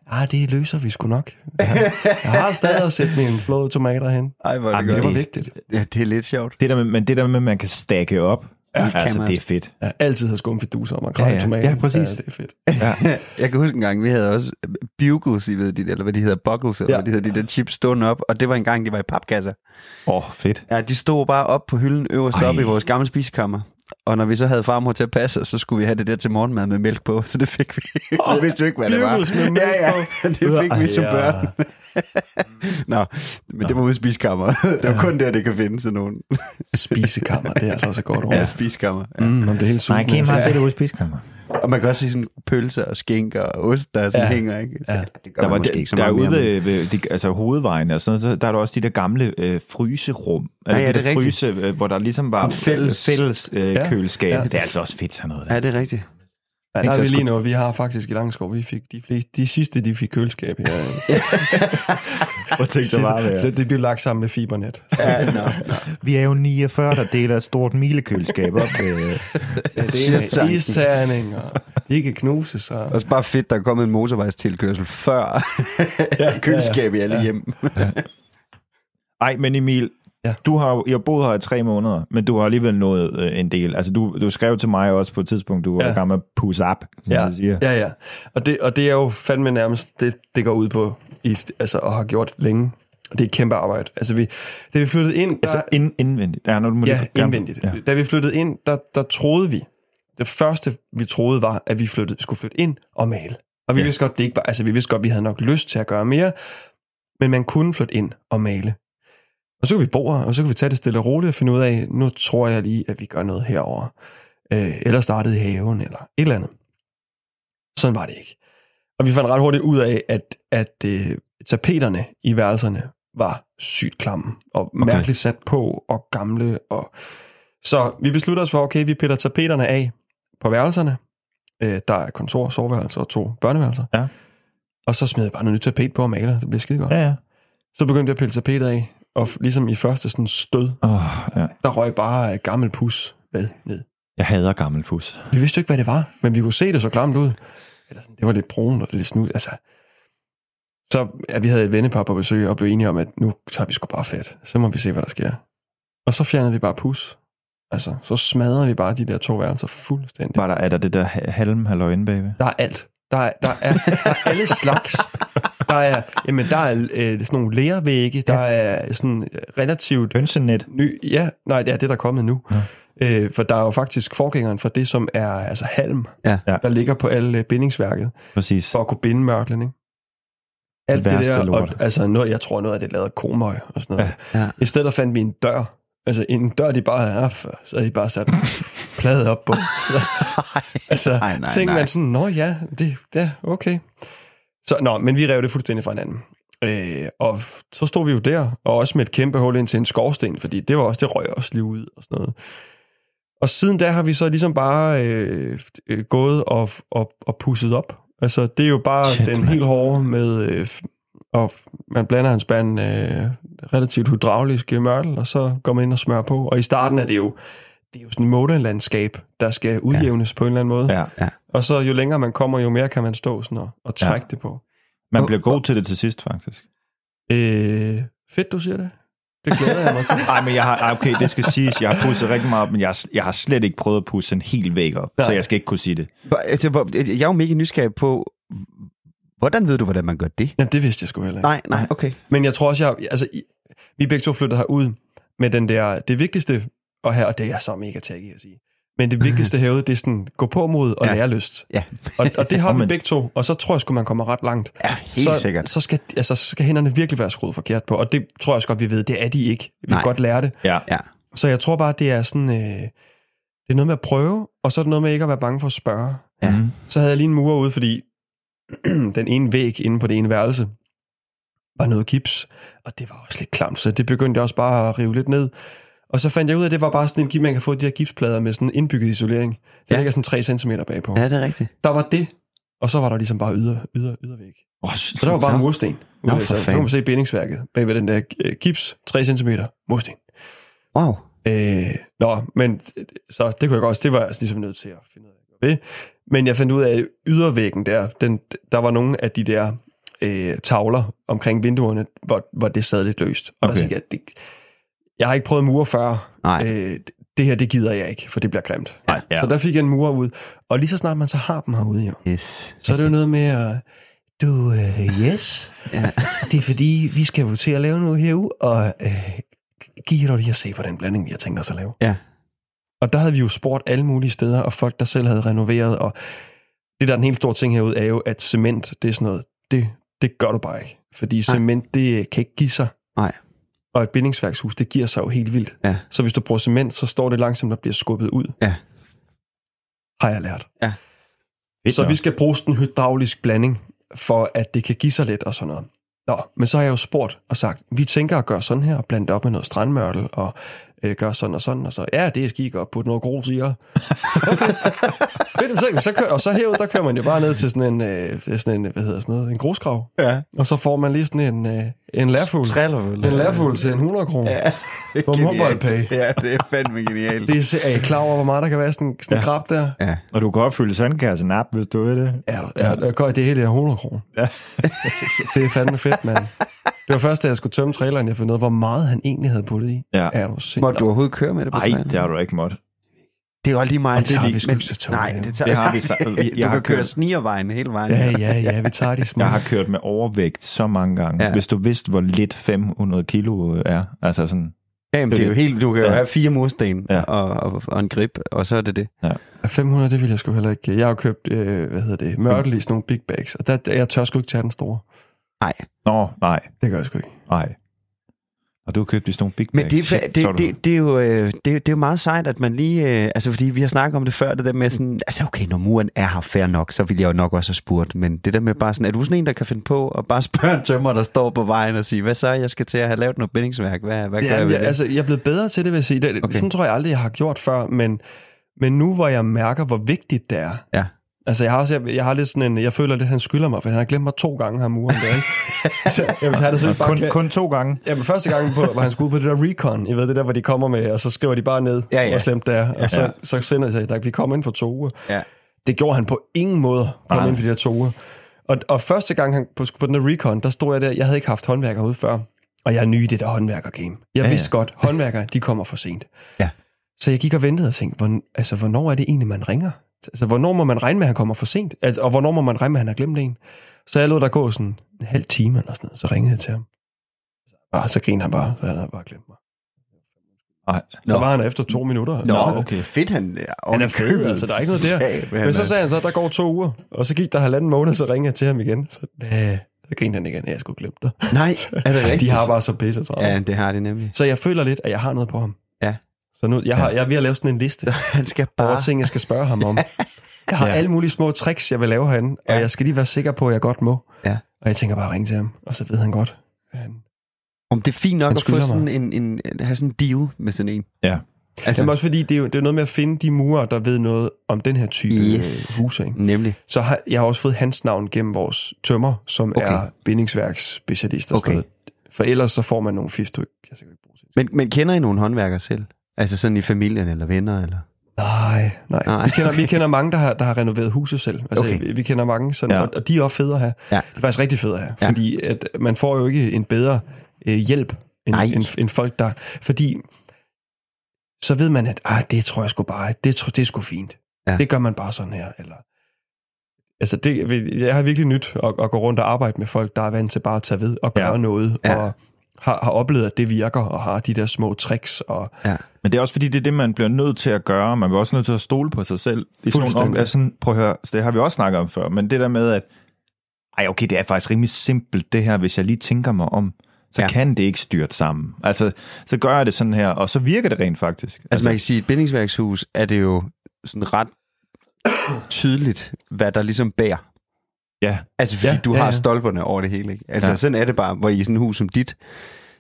ah, det løser vi sgu nok. Jeg, jeg har stadig at sætte mine flåede tomater hen. Ej, hvor er det Jamen, Det var vigtigt. Ja, det er lidt sjovt. Det der med, men det der med, at man kan stakke op, ja, altså, det er fedt. Jeg altid har skumfiduser om at Ja, kramme ja. tomater. Ja, præcis. Ja, det er fedt. Ja. Jeg kan huske en gang, vi havde også bugles, I ved, de, eller hvad de hedder, buckles, eller Ja. hvad de hedder, de der chips stående op, og det var en gang, de var i papkasser. Åh, oh, fedt. Ja, de stod bare op på hylden øverst Ej. op i vores gamle spisekammer. Og når vi så havde farmor til at passe så skulle vi have det der til morgenmad med mælk på, så det fik vi. Oh, vi vidste jo ikke, hvad det var. med mælk ja, ja, på. det fik vi som børn. Nå, men det var ude i spisekammeret. Det var kun der, det kan finde sådan nogen. Spisekammer, det er altså også et godt ord. Ja, spiskammer. Ja. Mm, om det er helt Nej, sulten. Kim har altså. set det ude i spiskammer. Og man kan også se sådan pølser og skinker og ost, der sådan Ja. hænger, ikke? Ja. Det gør Der, var, måske der, ikke så der er meget ude mere, ved, ved de, altså hovedvejen, og sådan, så der er der også de der gamle øh, fryserum. Ja, ja, de det er fryse, øh, hvor der ligesom var Fælles. fælles øh, Ja. køleskab. Ja. Det er altså også fedt sådan noget. men- Der. Ja, det er rigtigt. Ja, der er vi lige nu. Vi har faktisk i Langskov, vi fik de, fleste, de sidste, de fik køleskab her. Hvor tænkte bare, Sidste- det, det blev lagt sammen med fibernet. Ja, no. Vi er jo 49, der deler et stort milekøleskab op. Øh. Ja, det er isterning, og de kan knuses. Og... Også bare fedt, der er kommet en motorvejstilkørsel før ja, køleskab i alle ja. hjem. Ej, men Emil, Ja. Du har jo boet her i tre måneder, men du har alligevel nået øh, en del. Altså, du, du skrev til mig også på et tidspunkt, du var Ja. i gang med at pusse up, som Ja, siger. ja, ja. Og det, og det er jo fandme nærmest, det, det går ud på, i, altså, og har gjort længe. Og det er et kæmpe arbejde. Altså, vi, da vi flyttede ind, der, Altså ind, indvendigt. Ja, når du må ja, indvendigt. Ja. Da vi flyttede ind, der, der troede vi, det første vi troede var, at vi flyttede, skulle flytte ind og male. Og vi ja. vidste godt, det ikke var, altså vi vidste godt, vi havde nok lyst til at gøre mere, men man kunne flytte ind og male. Og så kunne vi bo her, og så kunne vi tage det stille og roligt og finde ud af, nu tror jeg lige, at vi gør noget herover, øh, eller startede i haven, eller et eller andet. Sådan var det ikke. Og vi fandt ret hurtigt ud af, at, at øh, tapeterne i værelserne var sygt klamme, og okay. mærkeligt sat på, og gamle. Og... Så vi besluttede os for, okay, vi piller tapeterne af på værelserne. Øh, der er kontor, soveværelser og to børneværelser. Ja. Og så smed jeg bare noget nyt tapet på og maler. Det bliver skide godt. Ja, ja. Så begyndte jeg at pille tapetet af, og ligesom i første sådan stød, Oh, ja. der røg bare øh, gammel pus med ned. Jeg hader gammel pus. Vi vidste jo ikke, hvad det var, men vi kunne se det så klamt ud. Eller sådan, det var lidt brun og lidt snud. Altså, så ja, vi havde et vennepar på besøg og blev enige om, at nu tager vi sgu bare fat. Så må vi se, hvad der sker. Og så fjernede vi bare pus. Altså, så smadrede vi bare de der to værelser fuldstændig. Var der, er der det der ha- halm halløjen bagved? Der er alt. Der er, der er, der er alle slags. Der er, jamen, der er øh, sådan nogle lærvægge. Der er sådan relativt Hønsenet. ny... Ja, nej, det er det, der er kommet nu. Ja. Øh, for der er jo faktisk forgængeren for det, som er altså halm, Ja. Ja. der ligger på alle øh, bindingsværket, Præcis. for at kunne binde mørklen, ikke? Alt det, værste der, lort. og, altså noget, jeg tror noget af det er lavet af komøg og sådan noget. Ja, ja. I stedet der fandt vi en dør, altså en dør, de bare havde haft, så havde de bare sat en plade op på. altså, nej, nej, tænkte nej. man sådan, nå ja, det, ja, okay. Så, nå, men vi rev det fuldstændig fra hinanden. Øh, og så stod vi jo der, og også med et kæmpe hul ind til en skorsten, fordi det var også, det røg også lige ud og sådan noget. Og siden da har vi så ligesom bare øh, øh, gået og, og, og pusset op. Altså, det er jo bare Shit, den mand. helt hårde med, øh, og man blander en spand øh, relativt hydraulisk mørtel, og så går man ind og smører på. Og i starten er det jo, det er jo sådan et motorlandskab, der skal udjævnes ja. på en eller anden måde. Ja. Og så jo længere man kommer, jo mere kan man stå sådan og, og trække Ja. ja. det på. Man bliver god til det til sidst, faktisk. Øh, fedt, du siger det. Det glæder jeg mig til. Nej, men jeg har, okay, det skal siges, jeg har pusset rigtig meget op, men jeg, har- jeg har slet ikke prøvet at pusse en hel væg op, Nej. så jeg skal ikke kunne sige det. Altså, Jeg er jo mega nysgerrig på, hvordan ved du, hvordan man gør det? Jamen, det vidste jeg sgu heller ikke. Nej, nej, okay. Men jeg tror også, jeg, altså, vi begge to flyttede herud med den der, det vigtigste, og her, og det er jeg så mega taggy at sige, men det vigtigste herude, det er sådan, gå på mod og Ja. ja. lære lyst. Ja, Og, og det har vi begge to, og så tror jeg sgu, man kommer ret langt. ja helt så, sikkert. Så skal, altså, så skal hænderne virkelig være skruet forkert på, og det tror jeg også godt, vi ved, det er de ikke. Vi Nej. kan godt lære det. Ja. Ja. Så jeg tror bare, det er sådan, øh, det er noget med at prøve, og så er det noget med ikke at være bange for at spørge. Ja. Mm. Så havde jeg lige en mur ude, fordi den ene væg inde på det ene værelse var noget gips, og det var også lidt klamt, så det begyndte jeg også bare at rive lidt ned. Og så fandt jeg ud af, at det var bare sådan en gips, man kan få de her gipsplader med sådan indbygget isolering. Det Ja. ligger sådan 3 cm bagpå. Ja, det er rigtigt. Der var det, og så var der ligesom bare yder, yder, ydervæg. Oh, Så der var bare mursten. Nå, Ude, for så, kan man se bindingsværket bag ved den der øh, gips, 3 cm, mursten. Wow. Øh, nå, men så det kunne jeg godt, det var jeg altså ligesom nødt til at finde ud af ved. Men jeg fandt ud af, at ydervæggen der, den, der var nogle af de der øh, tavler omkring vinduerne, hvor, hvor det sad lidt løst. Og okay. Okay. der tænkte jeg, det, jeg har ikke prøvet mure før. Nej. Øh, det her, det gider jeg ikke, for det bliver grimt. Nej, ja. Så der fik jeg en mure ud. Og lige så snart man så har dem herude, jo, Yes. så er det jo noget med at... Du, øh, yes. Ja. Det er fordi, vi skal jo til at lave noget herude, og øh, giv dig lige at se på den blanding, vi har tænkt os at lave. Ja. Og der havde vi jo spurgt alle mulige steder, og folk, der selv havde renoveret, og det der er den helt store ting herude, er jo, at cement, det er sådan noget, det, det gør du bare ikke. Fordi cement, det kan ikke give sig. Nej. Og et bindingsværkshus, det giver sig jo helt vildt. Ja. Så hvis du bruger cement, så står det langsomt og bliver skubbet ud. Ja. Har jeg lært. Fedt Så nok. vi skal bruge sådan en hydraulisk blanding, for at det kan give sig lidt og sådan noget. Nå, men så har jeg jo spurgt og sagt, vi tænker at gøre sådan her, og blande op med noget strandmørtel, og øh, gøre sådan og sådan, og så, ja, det er skik op, putte noget grus i, og... Okay. Så, så kører, og så herud, der kører man jo bare ned til sådan en, øh, sådan en hvad hedder sådan noget, en grusgrav, Ja. og så får man lige sådan en, øh, en lærfugl. Triller En lærfugl til en 100 kroner. Ja. På MobilePay. Ja, det er fandme genialt. Det er, er I klar over, hvor meget der kan være sådan, sådan en Ja. krab der? Ja. Og du kan godt fylde sandkassen op, hvis du vil det. Ja, ja, det, gør, det hele er 100 kroner. Ja. det er fandme fedt, mand. Det var først, da jeg skulle tømme traileren, jeg fandt ud af, hvor meget han egentlig havde puttet i. Ja. Er du sindssygt? Måtte du overhovedet køre med det på Nej, traileren? det har du ikke måttet. Det er jo lige meget. Og det tager lige- vi sgu men- ikke så tungt, Nej, ja. det tager Det har vi sagt. Jeg, Du har kan køre kørt, snigervejen hele vejen. Ja, ja, ja, vi tager de små. jeg har kørt med overvægt så mange gange. Ja. Ja. Hvis du vidste, hvor lidt 500 kilo er. Altså sådan, Ja, jamen, det er jo helt, du kan jo Ja. have fire mursten Ja. og, og, og, en grip, og så er det det. 500, det vil jeg sgu heller ikke. Jeg har jo købt, øh, hvad hedder det, Mørtel i sådan nogle big bags, og der, der, jeg tør sgu ikke tage den store. Nej. Nå, nej, Det gør jeg sgu ikke. nej. Og du har købt sådan nogle big Men bags. det, det, du- det, det, er jo, øh, det, er- det er jo meget sejt, at man lige... Øh, altså, fordi vi har snakket om det før, det der med sådan... Altså, okay, når muren er her fair nok, så vil jeg jo nok også have spurgt. Men det der med bare sådan... Er du sådan en, der kan finde på at bare spørge en tømmer, der står på vejen og sige, hvad så? Jeg skal til at have lavet noget bindingsværk. Hvad, hvad gør Ja, jeg ved det? altså, jeg er blevet bedre til det, vil jeg sige. Det, okay. Sådan tror jeg aldrig, jeg har gjort før, men, men nu hvor jeg mærker, hvor vigtigt det er. Ja. Altså, jeg har, også, jeg, jeg har lidt sådan en, jeg føler lidt, han skylder mig, for han har glemt mig to gange, ham muren der, ikke? så, han det så bare kun, kan, kun to gange. Jamen, første gang, på, hvor han skulle ud på det der recon, I ved det der, hvor de kommer med, og så skriver de bare ned, Ja, ja. hvor slemt det er, og så, Ja. så sender de sig, at vi kommer ind for to uger. Ja. Det gjorde han på ingen måde, kom Nej. ind for de der to uger. Og, og første gang han på, på den der recon, der stod jeg der, jeg havde ikke haft håndværker ude før, og jeg er ny i det der håndværker-game. Jeg Ja, ja, ja. vidste godt, håndværkere, de kommer for sent. Ja. Så jeg gik og ventede og tænkte, hvor, altså, hvornår er det egentlig, man ringer? Altså, hvornår må man regne med, at han kommer for sent? Altså, og hvornår må man regne med, at han har glemt en? Så jeg lod der gå sådan en halv time eller sådan noget, så ringede jeg til ham. Og så grinede han bare, så han havde bare glemt mig. Nej. Så var han efter to minutter. Nå, Så- okay. Fedt, han er Han er kø, altså, der er ikke noget der. Men så sagde han så, at der går to uger, og så gik der halvanden måned, så ringede jeg til ham igen. Så, hvad? så grinede han igen, at jeg skulle glemme det. Nej, er det rigtigt? De har bare så pisse travlt. Ja, det har de nemlig. Så jeg føler lidt, at jeg har noget på ham. Ja. Så nu, jeg, har, jeg er ved at lave sådan en liste Han skal over bare... ting, jeg skal spørge ham om. Jeg har Ja. alle mulige små tricks, jeg vil lave herinde, og Ja. jeg skal lige være sikker på, at jeg godt må. Ja. Og jeg tænker bare at ringe til ham, og så ved han godt. Han... Om det er fint nok at få sådan en, en, en, have sådan en deal med sådan en. Ja. Altså, Jamen også fordi, det er jo det er noget med at finde de murer, der ved noget om den her type Yes. huse. Ikke? Nemlig. Så har, jeg har også fået hans navn gennem vores tømmer, som Okay. er bindingsværksspecialist. og Okay. noget. For ellers så får man nogle fif, du ikke kan bruge. Men, men kender I nogle håndværkere selv? Altså sådan i familien eller venner? Eller? Nej, nej. Nej. Vi, kender, vi kender mange, der har, der har renoveret huset selv. Altså, Okay. vi, vi kender mange, sådan, Ja. og, og de er også fede have. Ja. Det er faktisk rigtig fede have, Ja. fordi at man får jo ikke en bedre øh, hjælp end, Nej. end, end folk, der... Fordi så ved man, at ah, det tror jeg sgu bare, det, tror, det er sgu fint. Ja. Det gør man bare sådan her. Eller, altså det, jeg har virkelig nyt at, at gå rundt og arbejde med folk, der er vant til bare at tage ved og gøre ja. noget, Ja. og har, har oplevet, at det virker, og har de der små tricks. Og, Men det er også fordi, det er det, man bliver nødt til at gøre. Man bliver også nødt til at stole på sig selv. I sådan nogle om, Fuldstændig. altså, sådan, prøv at høre, så det har vi også snakket om før, men det der med, at ej, okay, det er faktisk rimelig simpelt det her, hvis jeg lige tænker mig om, så Ja. ja. kan det ikke styrt sammen. Altså, så gør jeg det sådan her, og så virker det rent faktisk. Altså man kan sige, at et bindingsværkshus er det jo sådan ret tydeligt, hvad der ligesom bærer. Ja, Altså fordi ja, du ja, har ja. stolperne over det hele. Ikke? Altså ja. Sådan er det bare, hvor i sådan et hus som dit,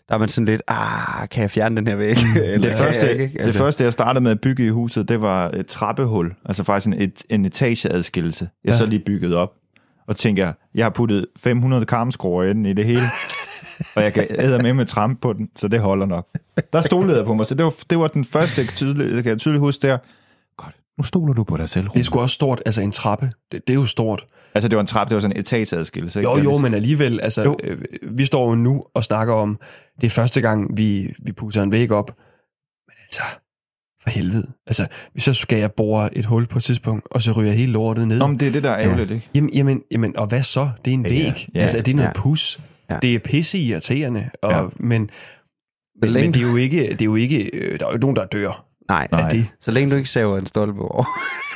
der er man sådan lidt, ah, kan jeg fjerne den her væg? Eller det kan første, jeg ikke? det Altså, første, jeg startede med at bygge i huset, det var et trappehul. Altså faktisk en, et, en etageadskillelse. Jeg Ja. så lige bygget op. Og tænker, jeg har puttet 500 karmskruer ind i det hele. og jeg kan æde med med tramp på den, så det holder nok. Der stolede jeg på mig, så det var, det var den første, jeg tydeligt, kan jeg tydeligt huske der. Godt, nu stoler du på dig selv, det er Rune. sgu også stort, altså en trappe, det, det er jo stort. Altså, det var en trappe, det var sådan en etageadskillelse. ikke? Jo, jo, ligesom- men alligevel, altså, Jo. øh, vi står jo nu og snakker om, det er første gang, vi, vi putter en væg op. Men altså, for helvede. Altså, så skal jeg bore et hul på et tidspunkt, og så ryger hele lortet ned. Men det er det, der er ærgerligt, ikke? Jamen, jamen, jamen, og hvad så? Det er en Ja, væg. ja, altså, er det noget ja. pus? Ja. Det er pisse irriterende. Og, Ja. Men, men, men det er jo ikke, det er jo ikke øh, der er jo ikke nogen, der dør nej, Nej. det. så længe du ikke saver en stolpe over.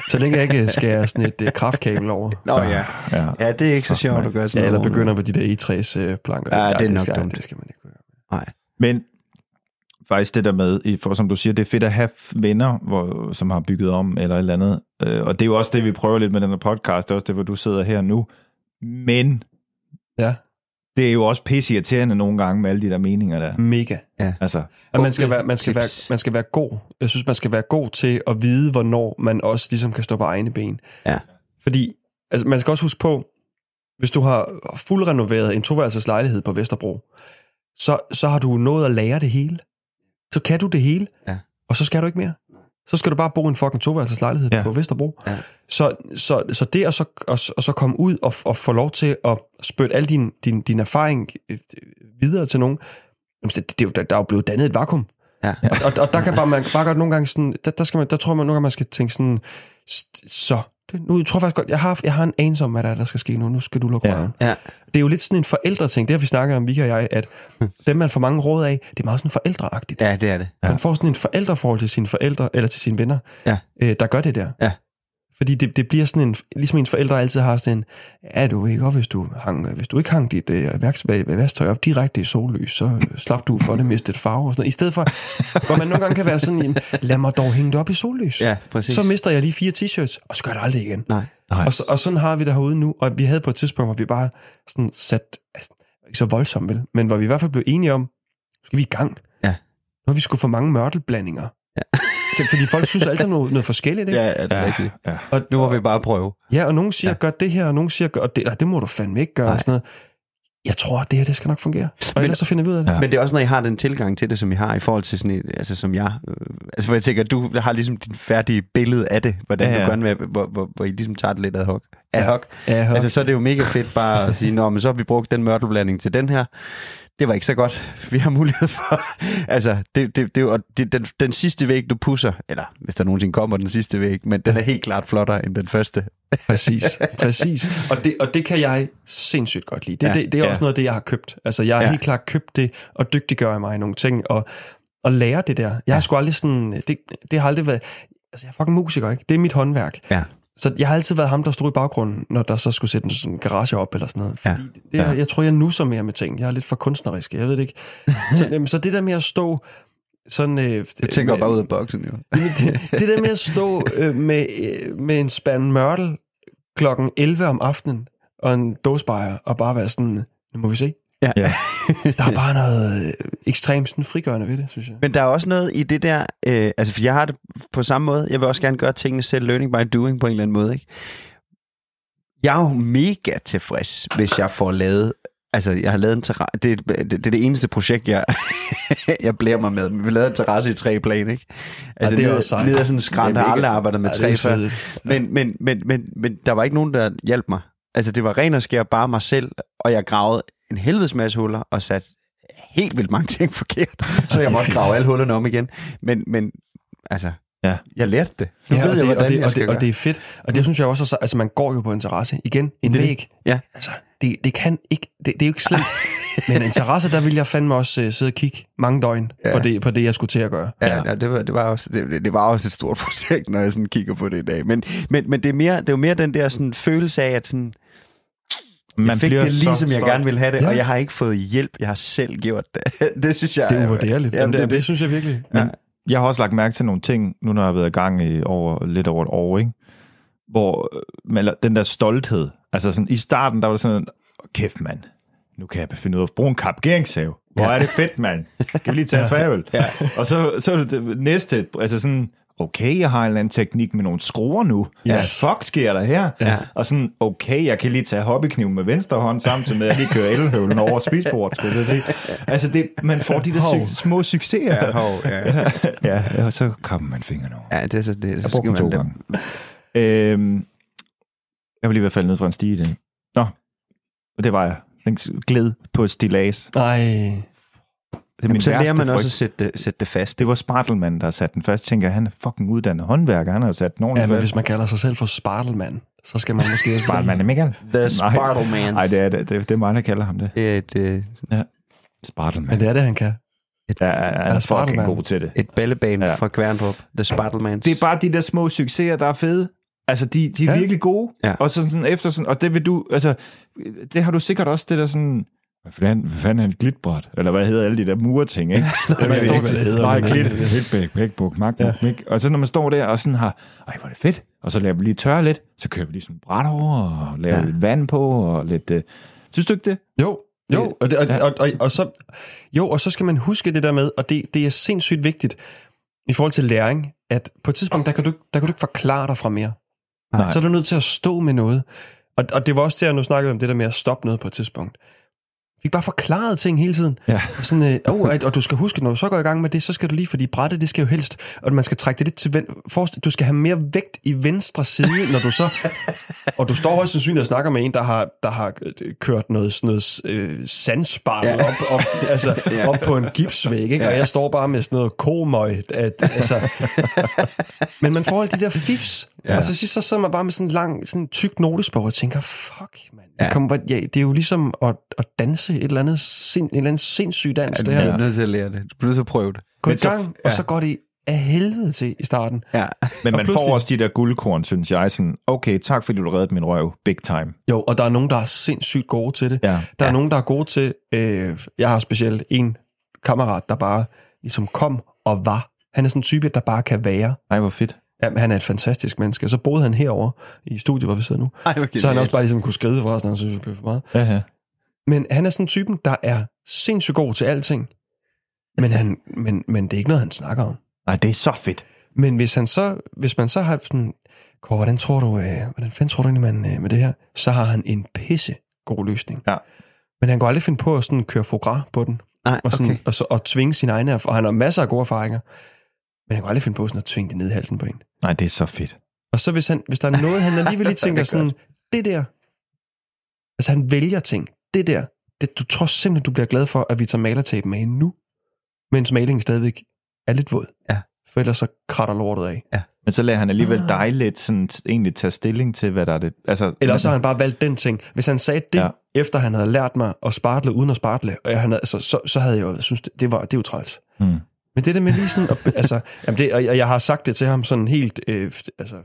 Så længe jeg ikke skærer sådan et øh, kraftkabel over. Nå ja. Ja. Ja, det er ikke så sjovt at gøre sådan Ja, eller begynder på de der E3's-planker. Ja, det er nok skal, dumt. Det skal man ikke gøre. Nej. Men faktisk det der med, i- for som du siger, det er fedt at have venner, hvor, som har bygget om eller et eller andet. Øh, Og det er jo også det, vi prøver lidt med den her podcast. Det er også det, hvor du sidder her nu. Men Ja, det er jo også pisse irriterende nogle gange med alle de der meninger der. mega. Altså, At man, skal være, man, skal være, man skal være god. Jeg synes, man skal være god til at vide, hvornår man også ligesom kan stå på egne ben. Ja. Fordi altså, man skal også huske på, hvis du har fuldrenoveret en toværelses lejlighed på Vesterbro, så, så har du nået at lære det hele. Så kan du det hele, Ja. og så skal du ikke mere. Så skal du bare bo i en fucking toværelseslejlighed Ja. ja. på Vesterbro. Ja. Så, så, så det at så, og, og så komme ud og, og få lov til at spytte al din, din, din erfaring øh, videre til nogen, det, det, er jo- der, der er jo blevet dannet et vakuum. Ja. Og, og, og der kan bare, man bare godt nogle gange sådan, der, der, skal man, der tror man nogle gange, man skal tænke sådan, så, det, nu jeg tror jeg faktisk godt, jeg har, jeg har en anelse om, hvad der er, der skal ske nu. Nu skal du lukke ja. røven. Ja. Det er jo lidt sådan en forældreting. Det har vi snakket om, Vika og jeg, at dem, man får mange råd af, det er meget sådan forældreagtigt. ja, det er det. Ja. Man får sådan en forældreforhold til sine forældre, eller til sine venner, Ja. øh, der gør det der. Ja. Fordi det, det bliver sådan en, ligesom ens forældre altid har sådan en, ja, du ved godt, hvis du, hang, hvis du ikke hang dit øh, værks- vasktøj op direkte i sollys, så øh, slap du for det mistet farve og sådan noget. I stedet for, hvor man nogle gange kan være sådan, jamen, lad mig dog hænge det op i sollys. Ja, præcis. Så mister jeg lige fire t-shirts, og så gør jeg det aldrig igen. Nej. Nej. Og, så, og sådan har vi det herude nu, og vi havde på et tidspunkt, hvor vi bare sådan sat, altså, ikke så voldsomt vel, men hvor vi i hvert fald blev enige om, skal vi i gang. Ja. Nu har vi skulle få mange mørtelblandinger. Ja. Fordi folk synes altid noget, noget forskelligt, ikke? Ja, er det Ja, rigtigt. ja. Og, Nu må vi bare prøve. ja, og nogen siger, ja. gør det her, og nogen siger, gør det, nej, det må du fandme ikke gøre, Nej. og sådan noget. Jeg tror, det her, det skal nok fungere. Og Men- ellers så finder vi ud af det. Ja. Men det er også, når I har den tilgang til det, som I har i forhold til sådan et, altså som jeg, øh, altså hvor jeg tænker, du har ligesom din færdige billede af det, hvordan Ja, ja, ja. du gerne vil, hvor, hvor, hvor I ligesom tager det lidt ad hoc. Ad hoc. Ja, ja. Altså så er det jo mega fedt bare at sige, nå, men så har vi brugt den mørtelblanding til den her. Det var ikke så godt. Vi har mulighed for... altså, det, det, det, jo- det, den, den sidste væg, du pusser, eller hvis der nogensinde kommer den sidste væg, men den er helt klart flottere end den første. Præcis, præcis. Og det, og det kan jeg sindssygt godt lide. Det, Ja, ja, det, det er ja. også noget af det, jeg har købt. Altså, jeg har Ja. ja. helt klart købt det, og dygtiggør mig i nogle ting, og, og lære det der. Jeg har sgu aldrig sådan... Det, det har aldrig været... Altså, jeg er fucking musiker, ikke? Det er mit håndværk. Ja. Så jeg har altid været ham, der stod i baggrunden, når der så skulle sætte en sådan garage op eller sådan noget. Ja. Fordi det, det, Ja. jeg tror, jeg nusser mere med ting. Jeg er lidt for kunstnerisk, jeg ved det ikke. Så, jamen, så det der med at stå sådan... Øh, Du tænker med- bare ud af boksen, jo. Jamen, det, det der med at stå øh, med, øh, med en spand mørtel klokken 11 om aftenen og en dåsebajer og bare være sådan, nu må vi se. Ja. Ja. Der er bare noget øh, ekstremt sådan frigørende ved det, synes jeg. Men der er også noget i det der, øh, altså for jeg har det på samme måde, jeg vil også gerne gøre tingene selv, learning by doing på en eller anden måde, ikke? Jeg er jo mega tilfreds, hvis jeg får lavet, altså jeg har lavet en terrasse, det, det, det er det eneste projekt, jeg, jeg blærer mig med, vi lavet en terrasse i tre plan, ikke? Altså det er sejt. ned ad sådan en skrant, har aldrig arbejdet med Ja, træ før. Men, men, men, men, men der var ikke nogen, der hjalp mig. Altså, det var ren og skær bare mig selv, og jeg gravede en helvedes masse huller og sat helt vildt mange ting forkert. Så jeg måtte grave alle hullerne om igen. Men, men altså, Ja. jeg lærte det. Nu Ja, ved og, jeg, det, hvordan og, det, jeg og, skal det, og det er fedt. Og det synes jeg også, så- altså man går jo på en terrasse. Igen, en Det væg. Ja. Altså, det, det kan ikke, det, det er jo ikke slemt. Men en terrasse, der vil jeg fandme også uh, sidde og kigge mange døgn Ja. ja. på, det, på det, jeg skulle til at gøre. Ja, Ja. ja. det, var, det, var også, det, det var også et stort projekt, når jeg sådan kigger på det i dag. Men, men, men det, er mere, det er jo mere den der sådan følelse af, at sådan, jeg fik det lige, som jeg gerne ville have det, ja. Ja. og jeg har ikke fået hjælp. Jeg har selv gjort det. det synes jeg Det er uvurderligt. Jamen, det, det, det, det synes jeg virkelig. Men jeg har også lagt mærke til nogle ting, nu når jeg har været i gang i over, lidt over et år, ikke? hvor øh, man, den der stolthed, altså sådan, i starten, der var det sådan, kæft mand, nu kan jeg finde ud af at bruge en kapgeringssave. Hvor Ja. er det fedt, mand. Skal vi lige tage en færøl? Ja. Og så, så er det det næste, altså sådan, okay, jeg har en eller anden teknik med nogle skruer nu. Ja, Yes. fuck sker der her? Ja. Og sådan, okay, jeg kan lige tage hobbykniven med venstre hånd, samtidig med, at jeg lige kører elhøvlen over spisbordet. Skulle jeg sige. Altså, det, man får de der Hov. sy- små succeser. Ja, hov, ja. ja, og så kommer man fingrene over. ja, det er så det. Jeg så brugte den skal to gange. Øhm, jeg var lige ved at falde ned fra en stige i dag. Nå, og det var jeg. Den gled på et stilas. Nej. Det er Jamen, min så lærer man frygt. også at sætte det, sætte det fast. Det var Spartelmand, der satte den fast. Tænker, jeg, han er fucking uddannet håndværker. Han har sat den Ja, men fast. hvis man kalder sig selv for Spartelmand, så skal man måske... også- Spartelmand er Michael? The Spartelmans. Nej, det er det. Det, det er mig, der kalder ham det. Det er et, øh, Spartelmand. Men det er det, han kan. Ja, ja, han er fucking god til det. et ballebane Ja. ja. fra Kværndrup. The Spartelmans. Det er bare de der små succeser, der er fede. Altså, de, de er ja. Ja. virkelig gode. Ja. Og så sådan efter sådan, og det vil du, altså, det har du sikkert også, det der sådan, fanden, hvad fanden er et glitbræt? Eller hvad hedder alle de der mureting, ikke? ved ikke, hvad hedder, Nej, glit, Hitbæk, Bækbuk, Magnum, ja. Og så når man står der og sådan har, ej, hvor er det fedt. Og så lader vi lige tørre lidt, så kører vi lige sådan bræt over, og laver ja. Lidt vand på, og lidt, uh, synes du ikke det? Jo, jo, og, det, og, Ja. og, og, og, så, jo, og så skal man huske det der med, og det, det er sindssygt vigtigt i forhold til læring, at på et tidspunkt, der kan du, der kan du ikke forklare dig fra mere. Nej. Så er du nødt til at stå med noget. Og, og det var også der, nu snakkede om det der med at stoppe noget på et tidspunkt. Fik bare forklaret ting hele tiden. Ja. Sådan, øh, oh, og du skal huske, når du så går i gang med det, så skal du lige, fordi brættet, det skal jo helst, og man skal trække det lidt til ven, du skal have mere vægt i venstre side, når du så, og du står højst sandsynligt og snakker med en, der har, der har øh, kørt noget, sådan noget øh, sandspartel ja. op, op, altså, ja. op på en gipsvæg, ikke? og jeg står bare med sådan noget komøj, at, altså, men man får alle de der fifs, ja. og så sidst så sidder man bare med sådan en lang, sådan en tyk notesbog, og tænker, fuck, man, ja. Kom, ja, det er jo ligesom at, at danse et eller andet, sind, en eller anden sindssyg dans, Ja, det du her. bliver nødt til at lære det. Du bliver nødt til at prøve det. Gå i Men så- gang, og så går det af helvede til i starten. Ja. Men man får pludselig- også de der guldkorn, synes jeg. Sådan, okay, tak fordi du reddede min røv. Big time. Jo, og der er nogen, der er sindssygt gode til det. Ja. Der er Ja. nogen, der er gode til... Øh, jeg har specielt en kammerat, der bare ligesom kom og var. Han er sådan en type, der bare kan være. Ej, hvor fedt. Jamen, han er et fantastisk menneske. Så boede han herover i studiet, hvor vi sidder nu. Ej, okay, Så han også bare ligesom kunne skride for os, når han synes, det blev for meget. Ja, ja. Men han er sådan en typen, der er sindssygt god til alting. Men, han, men, men det er ikke noget, han snakker om. Nej, det er så fedt. Men hvis, han så, hvis man så har sådan, Kåre, hvordan tror du, øh, hvordan fanden tror du egentlig, man øh, med det her? Så har han en pisse god løsning. Ja. Men han går aldrig finde på at sådan køre foie på den, Nej, og, sådan, okay. og, så, og tvinge sine egne erfaringer. Og han har masser af gode erfaringer. Men han går aldrig finde på sådan at tvinge det ned i halsen på en. Nej, det er så fedt. Og så hvis, han, hvis der er noget, han alligevel lige tænker Det sådan, det der, altså han vælger ting, det der, det, du tror simpelthen, du bliver glad for, at vi tager malertapen med nu, mens malingen stadigvæk er lidt våd. Ja. For ellers så kratter lortet af. Men så lader han alligevel dig lidt sådan, egentlig tage stilling til, hvad der er det. Altså, Eller også har han bare valgt den ting. Hvis han sagde det, Ja. ja. efter han havde lært mig at spartle uden at spartle, og jeg, han havde, altså, så, så havde jeg jo synes det, det var det er jo træls. Hmm. Men det der med lige sådan, at, altså, jamen det, og jeg, har sagt det til ham sådan helt øh, altså,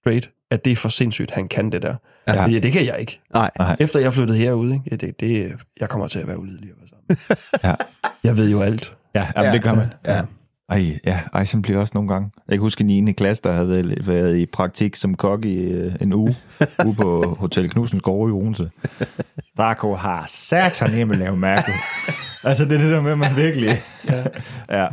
straight, at det er for sindssygt, han kan det der. Ja. Ja. Det, det kan jeg ikke. Nej. Nej. Efter jeg flyttede herude, ikke? Ja, det, det, jeg kommer til at være ulidelig sammen. Ja. Jeg ved jo alt. Ja, jamen, det gør man. Ja. Ej, ja, ej, sådan bliver også nogle gange. Jeg kan huske en 9. klasse, der havde været- været i praktik som kok i øh, en uge, ude på Hotel Knudsens gård i Odense. Draco har satan hjemme lave mærke. Altså, det er det der med, at man virkelig... ja. ja.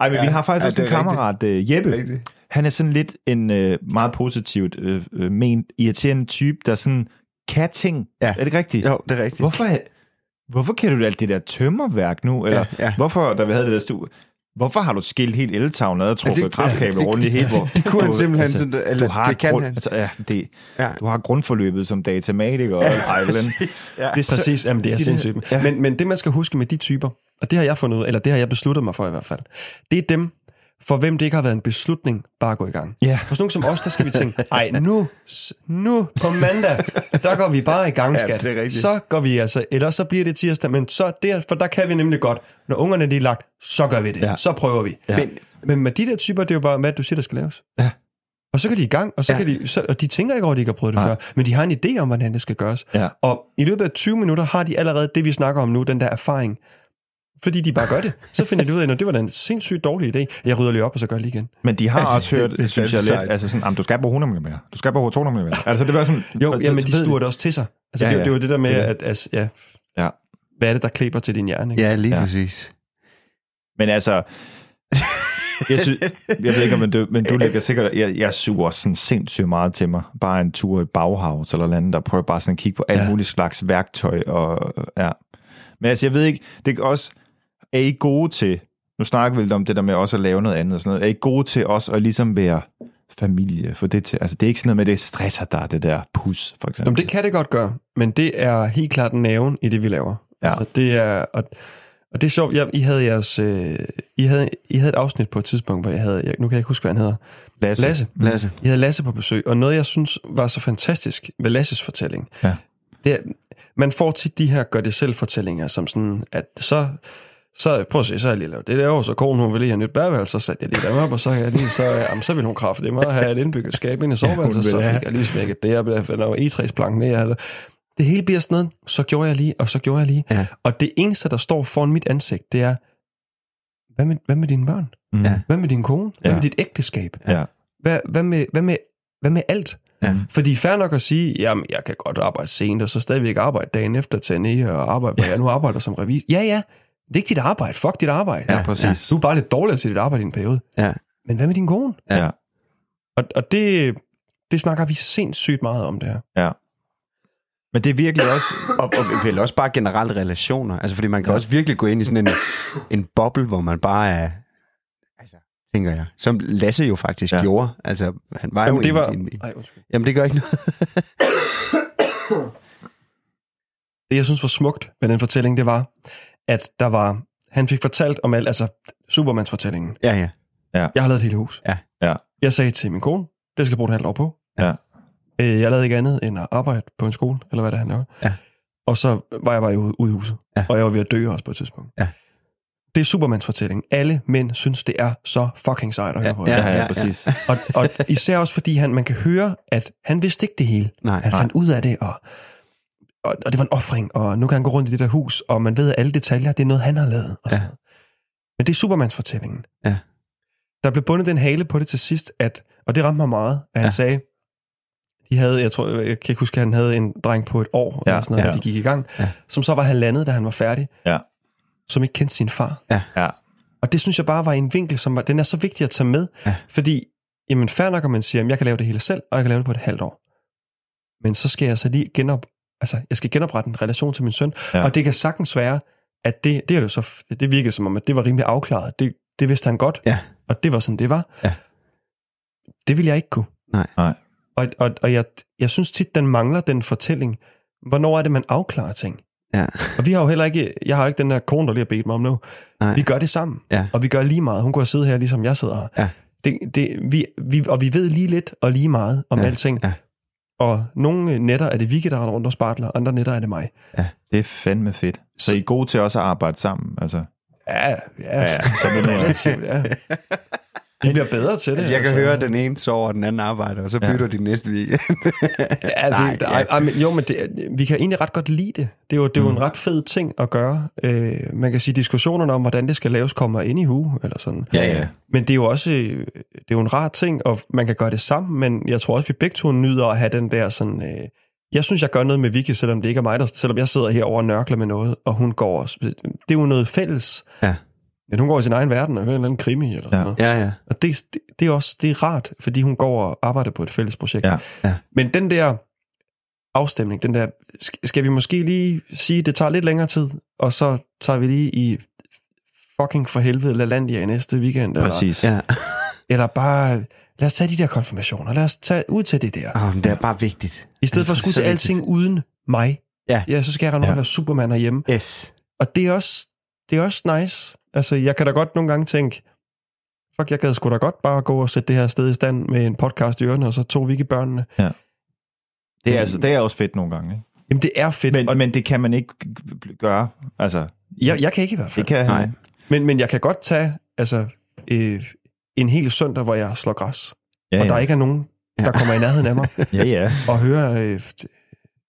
Ej, men ja, vi har faktisk ja, også en er kammerat, øh, Jeppe. Rigtigt. Han er sådan lidt en øh, meget positivt øh, øh, ment, irriterende type, der sådan kan ting. Ja. Er det ikke rigtigt? Jo, det er rigtigt. Hvorfor, hvorfor kan du alt det der tømmerværk nu? Eller Ja, ja. hvorfor, da vi havde det der studie, hvorfor har du skilt helt eltavlen ad og trukket ja, kraftkabel rundt i hele hvor, det kunne han du- simpelthen altså, sådan- eller du har det kan grund, han. Altså, ja, det, Ja. du har grundforløbet som datamatiker. og vel, Præcis, ja. det er Præcis, jamen det er sindssygt. ja. Ja. Men, men det, man skal huske med de typer, og det har jeg fundet ud, eller det har jeg besluttet mig for i hvert fald, det er dem, for hvem det ikke har været en beslutning, bare gå i gang. Ja. For sådan nogen som os, der skal vi tænke, ej, nu, nu på mandag, der går vi bare i gang, Ja, skat. rigtigt. Så går vi altså, eller så bliver det tirsdag, men så der, for der kan vi nemlig godt, når ungerne de er lagt, så gør vi det, Ja. ja. så prøver vi. Ja. Ja. Men, men med de der typer, det er jo bare, hvad du siger, der skal laves. Ja. Og så går de i gang, og, så Ja. ja. kan de, så, og de tænker ikke over, at de ikke har prøvet det Nej. før, men de har en idé om, hvordan det skal gøres. Ja. Og i løbet af 20 minutter har de allerede det, vi snakker om nu, den der erfaring. Fordi de bare gør det. Så finder de ud af, at det var da en sindssygt dårlig idé. Jeg rydder lige op, og så gør jeg lige igen. Men de har også hørt, det synes jeg lidt, altså sådan, "Jamen, du skal bruge 100 mm, du skal bruge 200 mm. Altså det var sådan... Jo, så- ja, men de ved stuer det også til sig. Altså, Ja, det, det er jo det der med, Det at altså, ja, Ja. hvad er det, der klæber til din hjerne? Ikke? Ja, lige Ja. præcis. Men altså, jeg, synes, jeg ved ikke, men du, men du lægger sikkert, jeg, jeg suger sådan sindssygt meget til mig. Bare en tur i Bauhaus eller andet, der prøver bare sådan at kigge på alt Ja. muligt slags værktøj. Og, ja. Men altså, jeg ved ikke, det er også, er I gode til, nu snakker vi lidt om det der med også at lave noget andet og sådan noget, er I gode til også at ligesom være familie? For det, til, altså, det er ikke sådan noget med, det stresser dig, det der pus, for eksempel. Jamen, det kan det godt gøre, men det er helt klart nerven i det, vi laver. Ja. Altså, det er, og, og det er sjovt, jeg, I, havde jeres, øh, I, havde, I havde et afsnit på et tidspunkt, hvor jeg havde, jeg, nu kan jeg ikke huske, hvad han hedder, Lasse. Lasse. Lasse. Jeg havde Lasse på besøg, og noget, jeg synes var så fantastisk ved Lasses fortælling, Ja. det er, man får tit de her gør-det-selv-fortællinger, som sådan, at så, så prøv at se, så har jeg lige lavet det der, og så konen, hun vil lige have nyt bærværelse, så satte jeg lige dem op, og så, jeg lige, så, jamen, så vil hun kræfte det have et indbygget skab ind i soveværelset, vil så have. fik jeg lige smækket det, blev der var E3-planken ned, jeg havde. Det hele bliver sådan noget, så gjorde jeg lige, og så gjorde jeg lige. Ja. Og det eneste, der står foran mit ansigt, det er, hvad med, hvad med dine børn? Mm. Ja. Hvad med din kone? Hvad Ja. med dit ægteskab? Ja. Hvad, hvad, med, hvad, med, hvad med alt? Ja. Fordi fair nok at sige, jamen, jeg kan godt arbejde sent, og så stadigvæk arbejde dagen efter til ned og arbejde, hvor jeg nu arbejder som revis. Ja, ja, det er ikke dit arbejde. Fuck dit arbejde. Ja, præcis. Du er bare lidt dårlig til dit arbejde i en periode. Ja. Men hvad med din kone? Ja. Og, og det, det snakker vi sindssygt meget om, det her. Ja. Men det er virkelig også... Og, og vel også bare generelt relationer. Altså, fordi man kan ja. også virkelig gå ind i sådan en, en boble, hvor man bare er... Altså, tænker jeg. Som Lasse jo faktisk ja. Ja. gjorde. Altså, han var Jamen, jo det var... En, en, Ej, jamen, det gør ikke noget. Det, jeg synes var smukt ved den fortælling, det var, at der var... Han fik fortalt om alt, altså Supermans fortællingen. ja, ja. Jeg har lavet et hele hus. Ja. Ja. Jeg sagde til min kone, det skal jeg bruge et halvt år på. Ja. Øh, Jeg lavede ikke andet end at arbejde på en skole, eller hvad det er, han laver. Ja. Og så var jeg bare ude, ude i huset. Ja. Og jeg var ved at dø også på et tidspunkt. Ja. Det er Supermans fortælling. Alle mænd synes, det er så fucking sejt at høre på. Ja, ja, ja, ja, præcis. Og, og især også fordi han, man kan høre, at han vidste ikke det hele. Nej, Han nej. fandt ud af det, og, og, og det var en offring, og nu kan han gå rundt i det der hus, og man ved, at alle detaljer, det er noget, han har lavet. Og Ja. ja. Men det er Supermans fortællingen. Ja. Der blev bundet den hale på det til sidst, at, og det ramte mig meget, at han Ja. ja. sagde, de havde, jeg tror, jeg kan ikke huske, at han havde en dreng på et år, Ja, eller sådan noget, ja. da de gik i gang, Ja. som så var halvandet, da han var færdig, Ja. som ikke kendte sin far. Ja. Og det synes jeg bare var en vinkel, som var, den er så vigtig at tage med, Ja. fordi, jamen fair nok, at man siger, at jeg kan lave det hele selv, og jeg kan lave det på et halvt år. Men så skal jeg så lige genop, altså, jeg skal genoprette en relation til min søn, Ja. og det kan sagtens være, at det, det er jo så, det virkede som om, at det var rimelig afklaret. Det, det vidste han godt, Ja. og det var sådan, det var. Ja. Det vil jeg ikke kunne. Nej. Nej. Og, og, og jeg, jeg synes tit, den mangler den fortælling. Hvornår er det, man afklarer ting? Ja. Og vi har jo heller ikke, jeg har ikke den der kone, der lige har bedt mig om nu. Nej. Vi gør det sammen. Ja. Og vi gør lige meget. Hun kunne have siddet her, ligesom jeg sidder her. Ja. Det, det, vi, vi, og vi ved lige lidt og lige meget om Ja, alting. ja. Og nogle nætter er det Vicky, der rundt og spartler, andre nætter er det mig. Det er fandme fedt. Så I er gode til også at arbejde sammen, altså. Ja, ja, Ja, ja. Så det ja. Vi bliver bedre til det. Altså, jeg kan høre, at den ene sover, og den anden arbejder, og så Ja. bytter de næste weekend. Ja, det, Nej, ja. ja. Ej, men, jo, men det, vi kan egentlig ret godt lide det. Det er jo, det er jo Mm. en ret fed ting at gøre. Øh, man kan sige, diskussionerne om, hvordan det skal laves, kommer ind i hu, eller sådan. Ja, ja. Men det er jo også det er jo en rar ting, og man kan gøre det sammen, men jeg tror også, vi begge to nyder at have den der sådan... Øh, jeg synes, jeg gør noget med Vicky, selvom det ikke er mig, der, selvom jeg sidder herovre og nørkler med noget, og hun går også. Det er jo noget fælles. Ja. Men hun går i sin egen verden og hører en eller anden krimi eller sådan Ja. noget. ja, ja. Og det, det, det er også det er rart, fordi hun går og arbejder på et fælles projekt. Ja, ja. Men den der afstemning, den der, sk- skal vi måske lige sige, det tager lidt længere tid, og så tager vi lige i fucking for helvede LaLandia i næste weekend, eller, Præcis. ja. eller bare, lad os tage de der konfirmationer, lad os tage ud til det der. Oh, men det er bare vigtigt. I stedet det for at skulle til alting uden mig. Ja. Ja, så skal jeg Ja. ja. være Superman herhjemme. Yes. Og det er også, det er også nice. Altså, jeg kan da godt nogle gange tænke, fuck, jeg gad sgu da godt bare gå og sætte det her sted i stand med en podcast i ørerne, og så ikke børnene. Det er, altså, det er også fedt nogle gange. Ikke? Jamen, det er fedt. Men, og men det kan man ikke gøre. Altså, jeg, jeg kan ikke i hvert fald. det kan Nej. Men, men jeg kan godt tage altså, øh, en hel søndag, hvor jeg slår græs, ja, ja, og der ja. ikke er nogen, der kommer i nærheden af mig, Ja, ja. og hører, øh,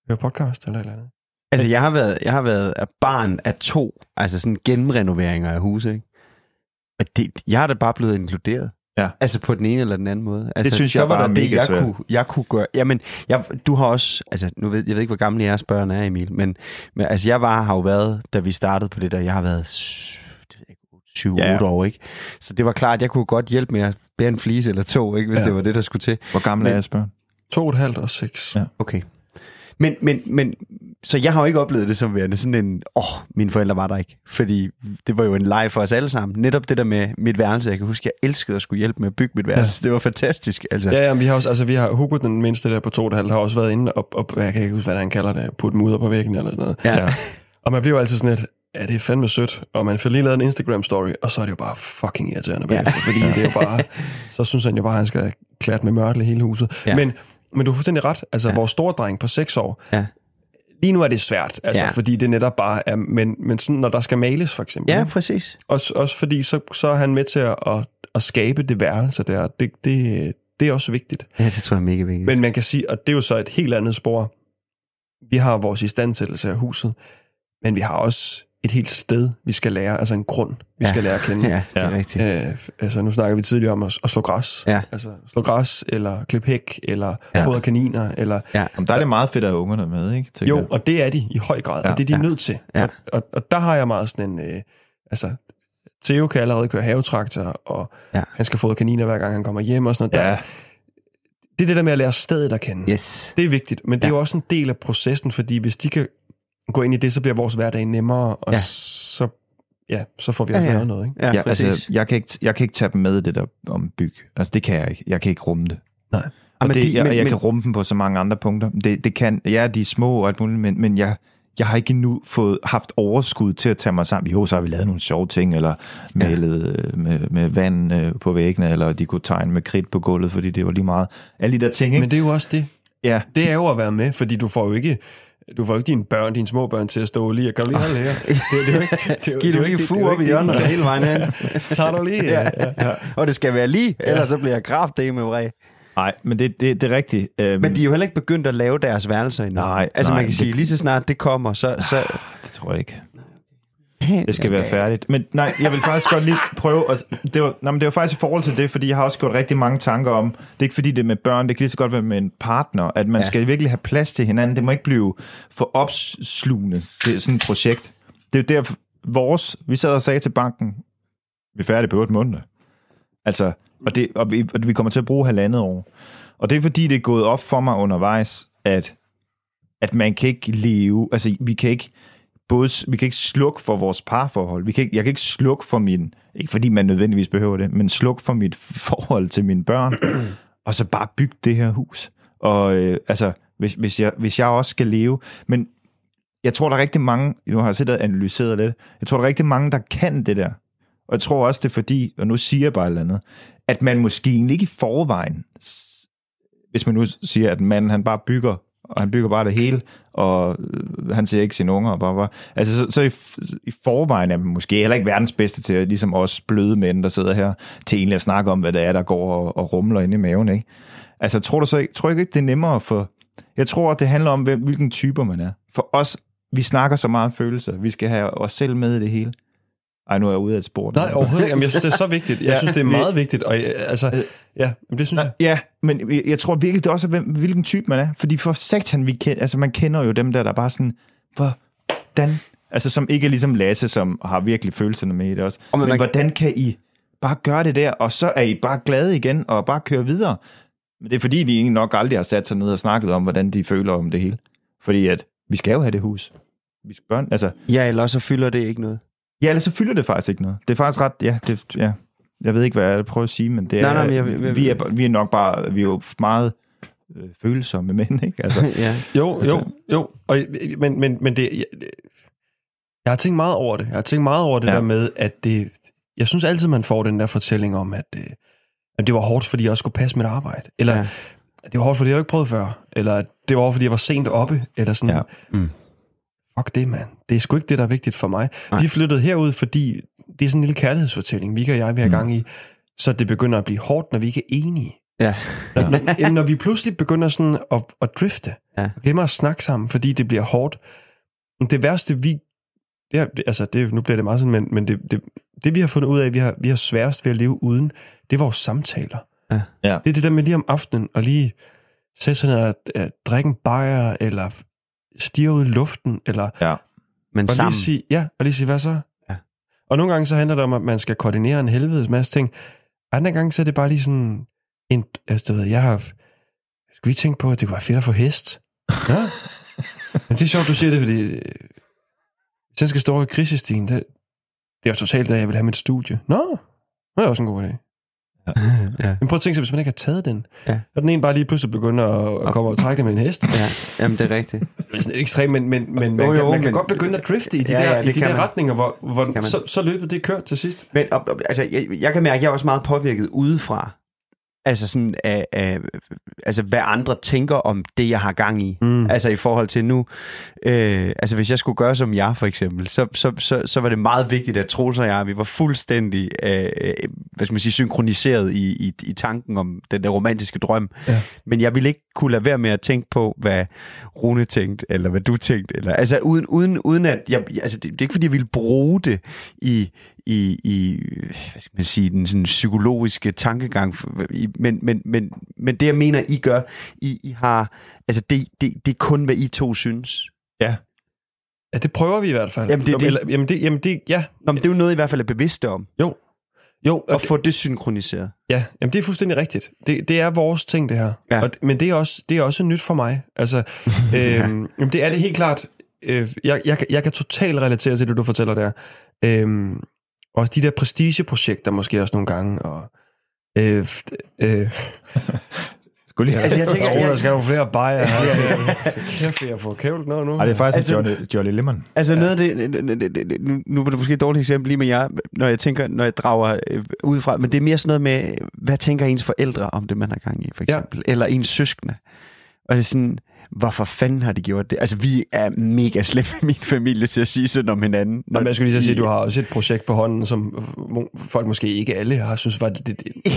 hører podcast eller et eller andet. Altså, jeg har været, jeg har været af barn af to, altså sådan gennemrenoveringer af huse, ikke? Og det, jeg er da bare blevet inkluderet. Ja. Altså på den ene eller den anden måde. Altså, synes så jeg var bare er det, mega jeg svært. kunne, jeg kunne gøre. Jamen, jeg, du har også, altså nu ved jeg ved ikke, hvor gamle jeres børn er, Emil, men, men altså jeg var, har jo været, da vi startede på det der, jeg har været s- det ved jeg ikke, 7-8 Ja. år, ikke? Så det var klart, at jeg kunne godt hjælpe med at bære en flise eller to, ikke? Hvis Ja. det var det, der skulle til. Hvor gammel er Men- jeres børn? To og et halvt og seks. Ja. Okay. Men, men, men, så jeg har jo ikke oplevet det som værende sådan en, åh, oh, mine forældre var der ikke. Fordi det var jo en leg for os alle sammen. Netop det der med mit værelse. Jeg kan huske, jeg elskede at skulle hjælpe med at bygge mit værelse. Ja. Det var fantastisk. Altså. Ja, ja, vi har også, altså vi har, Hugo, den mindste der på to og halvt, har også været inde og, og, jeg kan ikke huske, hvad han kalder det, putte mudder på væggen eller sådan noget. Ja. Ja. Og man bliver jo altid sådan lidt, ja, det er fandme sødt, og man får lige lavet en Instagram-story, og så er det jo bare fucking irriterende bagefter, ja. fordi det er jo bare, så synes han jo bare, at han skal klatte med mørtel hele huset. Ja. Ja. Men, men du har fuldstændig ret, altså Ja. ja. vores store dreng på 6 år, Ja. Lige nu er det svært, altså Ja. fordi det netop bare er, men, men sådan, når der skal males for eksempel, ja, præcis. også, også fordi så, så er han med til at, at, at skabe det værelse der, det, det, det er også vigtigt. Ja, det tror jeg er mega vigtigt. Men man kan sige, og det er jo så et helt andet spor. Vi har vores istandsættelse af huset, men vi har også et helt sted, vi skal lære, altså en grund, vi Ja. ja. skal lære at kende. ja, det er Ja. rigtigt. Øh, altså nu snakker vi tidligere om at, at slå græs. Ja. Altså slå græs, eller klippe hæk, eller Ja. ja. fodre kaniner, eller... Jamen, der er det meget fedt at have ungerne med, ikke? tænker Jo, jeg. og det er de i høj grad, Ja. ja. og det er de Ja. ja. nødt til. Ja. Og, og, og der har jeg meget sådan en... Øh, altså, Theo kan allerede køre havetraktor, og Ja. ja. han skal fodre kaniner, hver gang han kommer hjem og sådan noget. Der, Ja, det er det der med at lære stedet at kende. Yes. Det er vigtigt, men det er Ja. jo også en del af processen, fordi hvis de kan gå ind i det, så bliver vores hverdag nemmere, og Ja. så, ja, så får vi Ja, også ja. lavet noget. Ikke? Ja, Ja, præcis. altså, jeg, kan ikke, jeg kan ikke tage dem med i det der om byg. Altså, det kan jeg ikke. Jeg kan ikke rumme det. Nej. Og Jamen, det, de- jeg, men- jeg men- kan rumme dem på så mange andre punkter. Det, det kan, ja, de er små og alt muligt, men, men jeg, jeg har ikke endnu fået haft overskud til at tage mig sammen. Jo, så har vi lavet nogle sjove ting, eller malet ja. med, med vand øh, på væggene, eller de kunne tegne med kridt på gulvet, fordi det var lige meget. Alle de der ting, ikke? Men det er jo også det. ja, Det er jo at være med, fordi du får jo ikke du får jo ikke dine børn, dine små børn til at stå lige og kan du lige holde her? Det, det, er jo ikke, det, er Giv det er du lige ikke- fu op i hjørnet hele vejen hen. Tager du lige? Ja, ja. ja. Og det skal være lige, ellers så bliver jeg kraft det med vred. nej, men det, det, det er rigtigt. Øhm, Men de er jo heller ikke begyndt at lave deres værelser endnu. Nej, altså nej, man kan det- sige, lige så snart det kommer, så... så Det tror jeg ikke. Det skal være færdigt. Men nej, jeg vil faktisk godt lige prøve... At, det, var, nej, men det var faktisk i forhold til det, fordi jeg har også gjort rigtig mange tanker om... Det er ikke fordi, det er med børn, det kan lige så godt være med en partner, at man ja. skal virkelig have plads til hinanden. Det må ikke blive for opslugende, det er sådan et projekt. Det er jo der, vores... Vi sad og sagde til banken, vi er færdige på 8 måneder. Altså, og, det, og, vi, og vi kommer til at bruge halvandet år. Og det er fordi, det er gået op for mig undervejs, at, at man kan ikke leve... Altså, vi kan ikke både, vi kan ikke slukke for vores parforhold. Vi kan ikke, jeg kan ikke slukke for min, ikke fordi man nødvendigvis behøver det, men slukke for mit forhold til mine børn, og så bare bygge det her hus. Og øh, altså, hvis, hvis, jeg, hvis jeg også skal leve, men jeg tror, der er rigtig mange, nu har jeg siddet og analyseret lidt, jeg tror, der er rigtig mange, der kan det der. Og jeg tror også, det er fordi, og nu siger jeg bare et eller andet, at man måske egentlig ikke i forvejen, hvis man nu siger, at manden han bare bygger, og han bygger bare det hele, og øh, han ser ikke sine unger, og bare, bare. Altså, så, så i, i forvejen er man måske heller ikke verdens bedste til, at ligesom os bløde mænd, der sidder her, til egentlig at snakke om, hvad det er, der går og, og rumler inde i maven, ikke? Altså, tror du så ikke, tror ikke, det er nemmere for... Jeg tror, at det handler om, hvem, hvilken typer man er. For os, vi snakker så meget følelser. Vi skal have os selv med i det hele. Ej, nu er jeg ude af et spor. Nej, overhovedet ikke. Jamen, jeg synes, det er så vigtigt. Jeg Ja, synes, det er meget vigtigt. Og jeg, altså, ja, men det synes jeg. Ja, men jeg- jeg tror virkelig, det er også, hvem, hvilken type man er. Fordi for sektan, vi kender, altså man kender jo dem der, der er bare sådan, hvordan? Altså som ikke er ligesom Lasse, som har virkelig følelserne med i det også. Og men men, man- hvordan kan I bare gøre det der, og så er I bare glade igen, og bare køre videre? Men det er fordi, de nok aldrig har sat sig ned og snakket om, hvordan de føler om det hele. Fordi at, vi skal jo have det hus. Vi skal børn, altså, Ja, ellers så fylder det ikke noget. Ja, ellers så fylder det faktisk ikke noget. Det er faktisk ret, ja, det, ja. Jeg ved ikke, hvad jeg prøver at sige, men det er, Nej, nej, men jeg- jeg- vi, er, vi er nok bare, vi er jo meget øh, følsomme mænd, ikke? Altså, ja. Jo, Altså- jo, jo. Og, men, men, men det, jeg, jeg har tænkt meget over det. Jeg har tænkt meget over det ja. Der med, at det... Jeg synes altid, man får den der fortælling om, at, øh, at det var hårdt, fordi jeg også skulle passe mit arbejde. Eller Ja. at det var hårdt, fordi jeg ikke prøvet før. Eller at det var hårdt, fordi jeg var sent oppe. Eller sådan. Ja. Mm. Fuck det, mand. Det er sgu ikke det, der er vigtigt for mig. Nej. Vi er flyttet herud, fordi det er sådan en lille kærlighedsfortælling, Vika og jeg vil have Mm. gang i. Så det begynder at blive hårdt, når vi ikke er enige. Ja. Når, når, når vi pludselig begynder sådan at, at drifte, Ja. og glemmer at snakke sammen, fordi det bliver hårdt. Det værste, vi... Det er, det, altså, det, nu bliver det meget sådan, men, men det, det, det, vi har fundet ud af, vi har, vi har sværest ved at leve uden, det er vores samtaler. Ja. Ja. Det er det der med lige om aftenen, og lige sætte sig ned og uh, drikke en bajer, eller stige ud i luften, eller Men og sammen. lige sige, ja, og lige sige, hvad så? Ja. Og nogle gange så handler det om, at man skal koordinere en helvedes masse ting. Andre gange så er det bare lige sådan, en, altså, du ved, jeg har, skulle I tænke på, at det kunne være fedt at få hest? Ja. Men det er sjovt, du siger det, fordi hvis jeg skal stå i krisestien, det, det er jo totalt, at jeg vil have mit studie. Nå, det er også en god idé. ja. Men prøv at tænke sig, hvis man ikke har taget den, Ja. og den ene bare lige pludselig begynder at, at komme og trække det med en hest. ja. Jamen, det er rigtigt. Det er sådan ekstremt, men, men, men man, Jo, kan, jo, man kan men- godt begynde at drifte i de Ja, der, ja, i det de kan der man. retninger, hvor, hvor man. så, så løbet det er kørt til sidst. Men op, op, altså, jeg, jeg kan mærke, at jeg er også meget påvirket udefra. Altså sådan af, af altså hvad andre tænker om det, jeg har gang i. Mm. Altså i forhold til nu, øh, altså hvis jeg skulle gøre som jeg for eksempel, så, så, så, så var det meget vigtigt, at Troels og jeg, vi var fuldstændig, øh, øh, hvad skal man sige, synkroniseret i, i, i tanken om den der romantiske drøm. Ja. Men jeg ville ikke kunne lade være med at tænke på, hvad Rune tænkte, eller hvad du tænkte. Eller, altså uden, uden, uden at, jeg, altså det, det er ikke fordi, jeg ville bruge det i, i, i hvad skal man sige, den sådan psykologiske tankegang, men, men, men, men det jeg mener, I gør, I, I har, altså det, det, det er kun, hvad I to synes. Ja, det prøver vi i hvert fald. Jamen, det er det. Eller, jamen, det, jamen det, ja. Nå, men det er jo noget, I hvert fald er bevidste om. Jo. Jo, Og få det synkroniseret. Ja, jamen det er fuldstændig rigtigt. Det, det er vores ting, det her. Ja. Og, men det er, også, det er også nyt for mig. Altså, øhm, jamen det er det helt klart. Øh, jeg, jeg, kan- jeg kan totalt relatere til det, du fortæller der. Øhm, også de der prestigeprojekter måske også nogle gange. Og, øh, øh, Skulle lige... Altså, jeg tænker- jeg- der skal jo flere bajer her. Kæft, jeg får kævlet noget nu. Ej, det er faktisk Altså- altså, Jolly, Jolly Lemon. Altså noget af det, nu, nu var det måske et dårligt eksempel lige med jer, når jeg tænker, når jeg drager øh, udefra, men det er mere sådan noget med, hvad tænker ens forældre om det, man har gang i, for Ja. eksempel, eller ens søskende. Og det er sådan, hvorfor fanden har de gjort det? Altså, vi er mega slemme min familie til at sige sådan om hinanden. Nå, men jeg skulle lige så sige, at du har også et projekt på hånden, som folk måske ikke alle har synes var det, det, det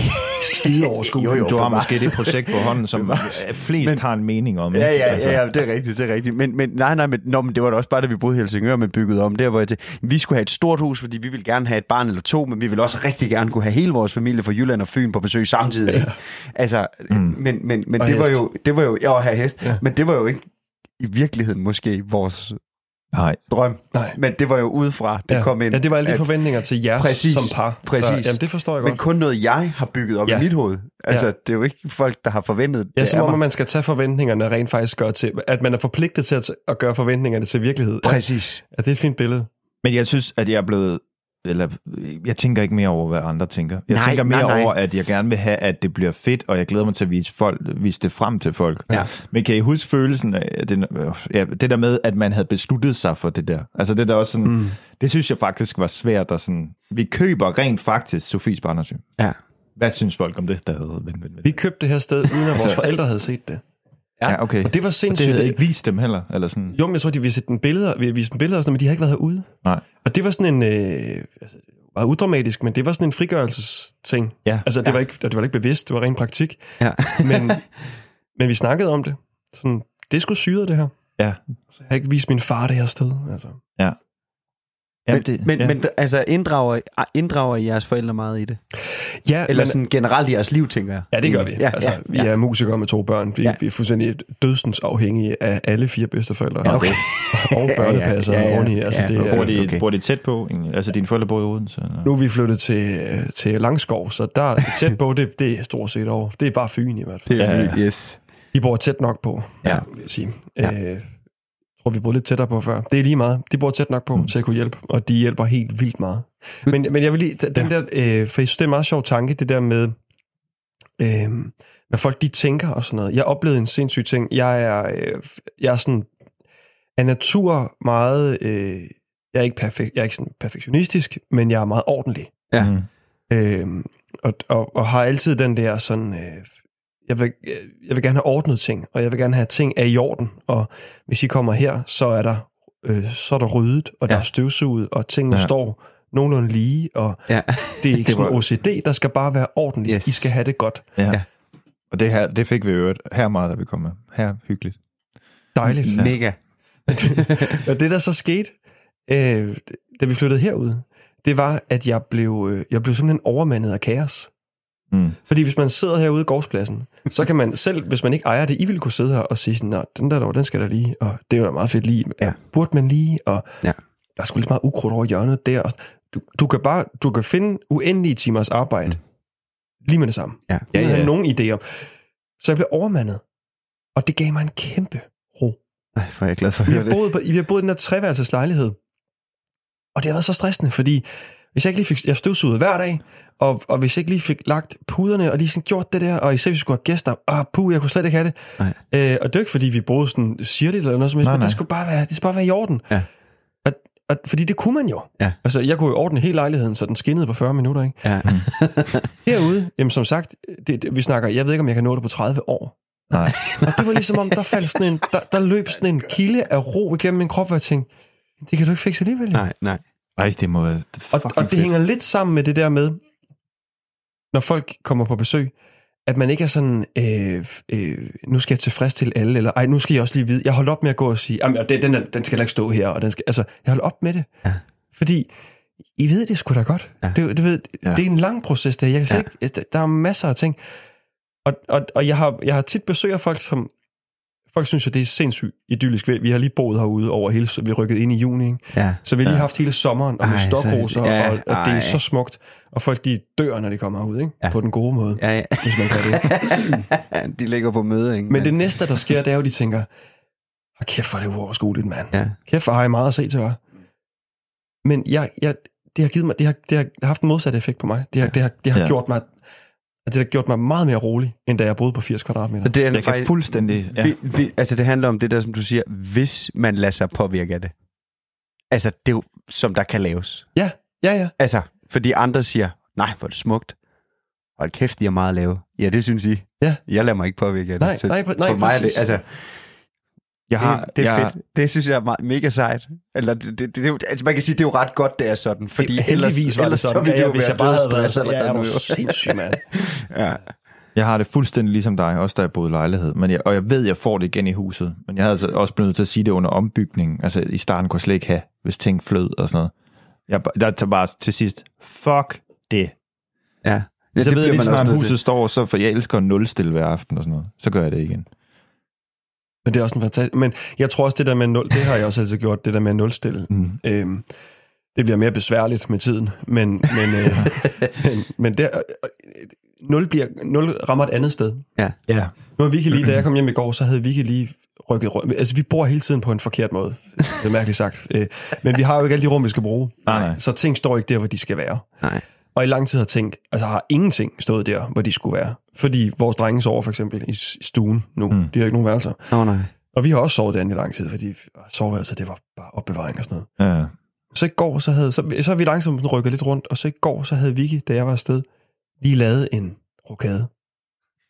skide overskueligt. Jo, jo. Du har måske det projekt på hånden, som flest Men- har en mening om. Ja, ikke? ja, Altså, ja, ja, det er rigtigt, det er rigtigt. Men, men nej, nej, men, nå, men det var da også bare, da vi boede i Helsingør, man byggede om. Der, hvor jeg tænkte, vi skulle have et stort hus, fordi vi ville gerne have et barn eller to, men vi ville også rigtig gerne kunne have hele vores familie fra Jylland og Fyn på besøg samtidig. Ja. Altså, mm. men, men, men Og det var hest. jo, det var jo, ja, og have hest, Ja. ja. men det var jo ikke i virkeligheden måske vores Nej. drøm. Nej. Men det var jo udefra, det ja. kom ind. Ja, det var alle de at- forventninger til jer Præcis. som par. Præcis. Der, jamen, det forstår jeg Men godt. kun noget, jeg har bygget op Ja. ja. i mit hoved. Altså, Ja. ja. det er jo ikke folk, der har forventet Ja, det som om, mig. at man skal tage forventningerne rent faktisk gøre til, at man er forpligtet til at, at gøre forventningerne til virkelighed. Ja, Præcis. ja, det er et fint billede. Men jeg synes, at jeg er blevet... Eller, jeg tænker ikke mere over, hvad andre tænker. Jeg Nej, tænker mere nej, nej. over, at jeg gerne vil have, at det bliver fedt, og jeg glæder mig til at vise, folk, vise det frem til folk. Ja. Men kan I huske følelsen af at det, ja, det der med, at man havde besluttet sig for det der? Altså det der også sådan, mm. det synes jeg faktisk var svært. Og sådan, vi køber rent faktisk Sofies Barnersyn. Ja. Hvad synes folk om det? Der men, men, men. Vi købte det her sted, uden at vores forældre havde set det. Ja, okay. Og det var Og det sindssygt. havde ikke vist dem heller? Eller sådan. Jo, men jeg tror, de ville sætte en billeder, vi viste dem billeder, og sådan, men de har ikke været herude. Nej. Og det var sådan en, øh, altså, meget udramatisk, men det var sådan en frigørelsesting. Ja. Altså, det, Ja. var ikke, det var ikke bevidst, det var ren praktik. Ja. Men, men vi snakkede om det. Sådan, det sgu syret, det her. Ja. Så jeg har ikke vist min far det her sted. Altså. Jamen, Men, men, ja. men altså, inddrager, inddrager I jeres forældre meget i det? Ja, Eller men, sådan generelt i jeres liv, tænker jeg. ja, det gør vi. Ja, altså, ja, vi ja. er musikere med to børn. Vi, Ja. ja. vi er fuldstændig dødsens afhængige af alle fire bedsteforældre. Ja, okay. Og børnepasser Ja, ja, ja, ja. oveni. Altså, Ja, det, Bor de, okay. bor de tæt på? egentlig? Altså, dine forældre bor i Odense? eller? Nu er vi flyttet til, til Langskov, så der er tæt på, det, det er stort set over. Det er bare Fyn i hvert fald. Det er Ja, ja, ja. yes. De bor tæt nok på, Ja. vil jeg sige. Ja. Ja. Øh, tror, vi boede lidt tættere på før. Det er lige meget. De bor tæt nok på mm. til at kunne hjælpe, og de hjælper helt vildt meget. Men, men jeg vil lige, den der, øh, for jeg synes, det er en meget sjov tanke, det der med, øh, når folk de tænker og sådan noget. Jeg oplevede en sindssyg ting. Jeg er, øh, jeg er sådan, af natur meget, øh, jeg er ikke, perfekt, jeg er ikke sådan perfektionistisk, men jeg er meget ordentlig. Ja. Mm. Øhm, og, og, og har altid den der sådan, øh, jeg, vil, jeg vil gerne have ordnet ting, og jeg vil gerne have at ting er i orden, og hvis I kommer her, så er der, øh, så er der ryddet, og der Ja. er støvsuget, og tingene Ja. ja. står nogenlunde lige, og Ja. det er ikke Det sådan OCD, der skal bare være ordentligt. Yes. I skal have det godt. Ja. Ja. ja. Og det, her, det fik vi jo her meget, da vi kom med. Her hyggeligt. Dejligt. Mega. og det, der så skete, øh, da vi flyttede herud, det var, at jeg blev, øh, jeg blev simpelthen overmandet af kaos. Mm. Fordi hvis man sidder herude i gårdspladsen, så kan man selv, hvis man ikke ejer det, I ville kunne sidde her og sige sådan, den der, derovre, den skal der lige, og det er jo da meget fedt lige. Ja. Burde man lige, og Ja. der er sgu lidt meget ukrudt over hjørnet der. og Du, du kan bare, du kan finde uendelige timers arbejde lige med det samme. Ja. Ja, Ja, ja. nogen idéer. Så jeg blev overmandet. Og det gav mig en kæmpe ro. Ej, er jeg glad for at Vi høre har, det. boet på, vi har boet i den her treværelses lejlighed. Og det har været så stressende, fordi hvis jeg ikke lige fik, jeg støvsugede hver dag, og, og hvis jeg ikke lige fik lagt puderne, og lige sådan gjort det der, og især hvis vi skulle have gæster, ah, puh, jeg kunne slet ikke have det. Nej. Øh, og det er ikke, fordi vi boede sådan sirligt eller noget som helst, men nej. det skulle bare være, det skulle bare være i orden. Ja. Og, og, fordi det kunne man jo. Ja. Altså, jeg kunne jo ordne hele lejligheden, så den skinnede på 40 minutter, ikke? Ja. Herude, jamen som sagt, det, det, vi snakker, jeg ved ikke, om jeg kan nå det på 30 år. Nej. Og det var ligesom om, der faldt sådan en, der, der løb sådan en kilde af ro igennem min krop, hvor jeg tænkte, det kan du ikke fikse alligevel. jo." Nej, nej. Ej, det må være Og, fucking og det fedt. hænger lidt sammen med det der med, når folk kommer på besøg, at man ikke er sådan, øh, øh, nu skal jeg tilfredsstille alle, eller ej, nu skal jeg også lige vide, jeg holder op med at gå og sige, jamen, det, den, er, den skal ikke stå her, og den skal, altså, jeg holder op med det. Ja. Fordi, I ved det sgu da godt. Ja. Det, det, ved, Ja. det er en lang proces, der. Jeg kan ja. ikke, der er masser af ting. Og, og, og jeg, har, jeg har tit besøg af folk, som folk synes jo, det er sindssygt idyllisk. Vi- Vi har lige boet herude over hele, vi rykkede ind i juni, ikke? Ja. Så vi har lige haft hele sommeren, og med stokroser, ja, og, og det er så smukt. Og folk, de dør, når de kommer herud, ikke? Ja. På den gode måde, Ja, ja. hvis man kan det. De ligger på møde, ikke? Men det næste, der sker, det er jo, de tænker, Hold kæft, hvor er det uoverskueligt, mand. Ja. Kæft, hvor har jeg meget at se til jer. Men jeg, jeg, det har givet mig, det har, det har haft en modsat effekt på mig. Det har, det har, det har Ja. gjort mig, det har gjort mig meget mere rolig, end da jeg boede på 80 kvadratmeter. Så det er Jeg kan faktisk, fuldstændig... Ja. vi, vi, altså det handler om det der, som du siger, hvis man lader sig påvirke af det. Altså, det er som der kan laves. Ja, ja, ja. Altså, fordi andre siger, nej, hvor er det smukt. Hold kæft, de har meget at lave. Ja, det synes I. Ja. Jeg lader mig ikke påvirke af det. Nej, nej, nej, for mig er det, altså, Jeg har, det, det er jeg, fedt. Det synes jeg er meget, mega sejt. Eller det, det, det, det, altså man kan sige, det er jo ret godt, det er sådan. Fordi Heldigvis var det ellers, sådan. så ja, det jo hvis jeg bare havde været sådan, ja, jeg var sindssyg, mand. Ja. Jeg har det fuldstændig ligesom dig, også da jeg boede i lejlighed. Men jeg, og jeg ved, jeg får det igen i huset. Men jeg havde altså også blevet nødt til at sige det under ombygningen. Altså i starten kunne jeg slet ikke have, hvis ting flød og sådan noget. Jeg, der tager bare til sidst, fuck det. ja. Ja, Ja, så ved jeg lige snart, huset står, så for jeg elsker at nulstille hver aften og sådan noget. Så gør jeg det igen. Men det er også en fantastisk... Men jeg tror også, det der med nul, det har jeg også altid gjort, det der med at nulstille. Mm. Øhm, det bliver mere besværligt med tiden, men, men, øh, men, men der, øh, nul, bliver, nul rammer et andet sted. Ja. Nu har Vicky lige, da jeg kom hjem i går, så havde Vicky lige rykket rundt. Altså, vi bor hele tiden på en forkert måde. Det er mærkeligt sagt. Øh, men vi har jo ikke alle de rum, vi skal bruge. Nej, nej. Så ting står ikke der, hvor de skal være. Nej. Og i lang tid har tænkt, altså har ingenting stået der, hvor de skulle være. Fordi vores drenge sover for eksempel i stuen nu. Mm. De har ikke nogen værelser. Nå, nej. Og vi har også sovet derinde i lang tid, fordi soveværelset, det var bare opbevaring og sådan noget. Ja. Så i går, så, havde, så, så har vi langsomt rykket lidt rundt, og så i går, så havde Vicky, da jeg var afsted, lige lavet en rokade.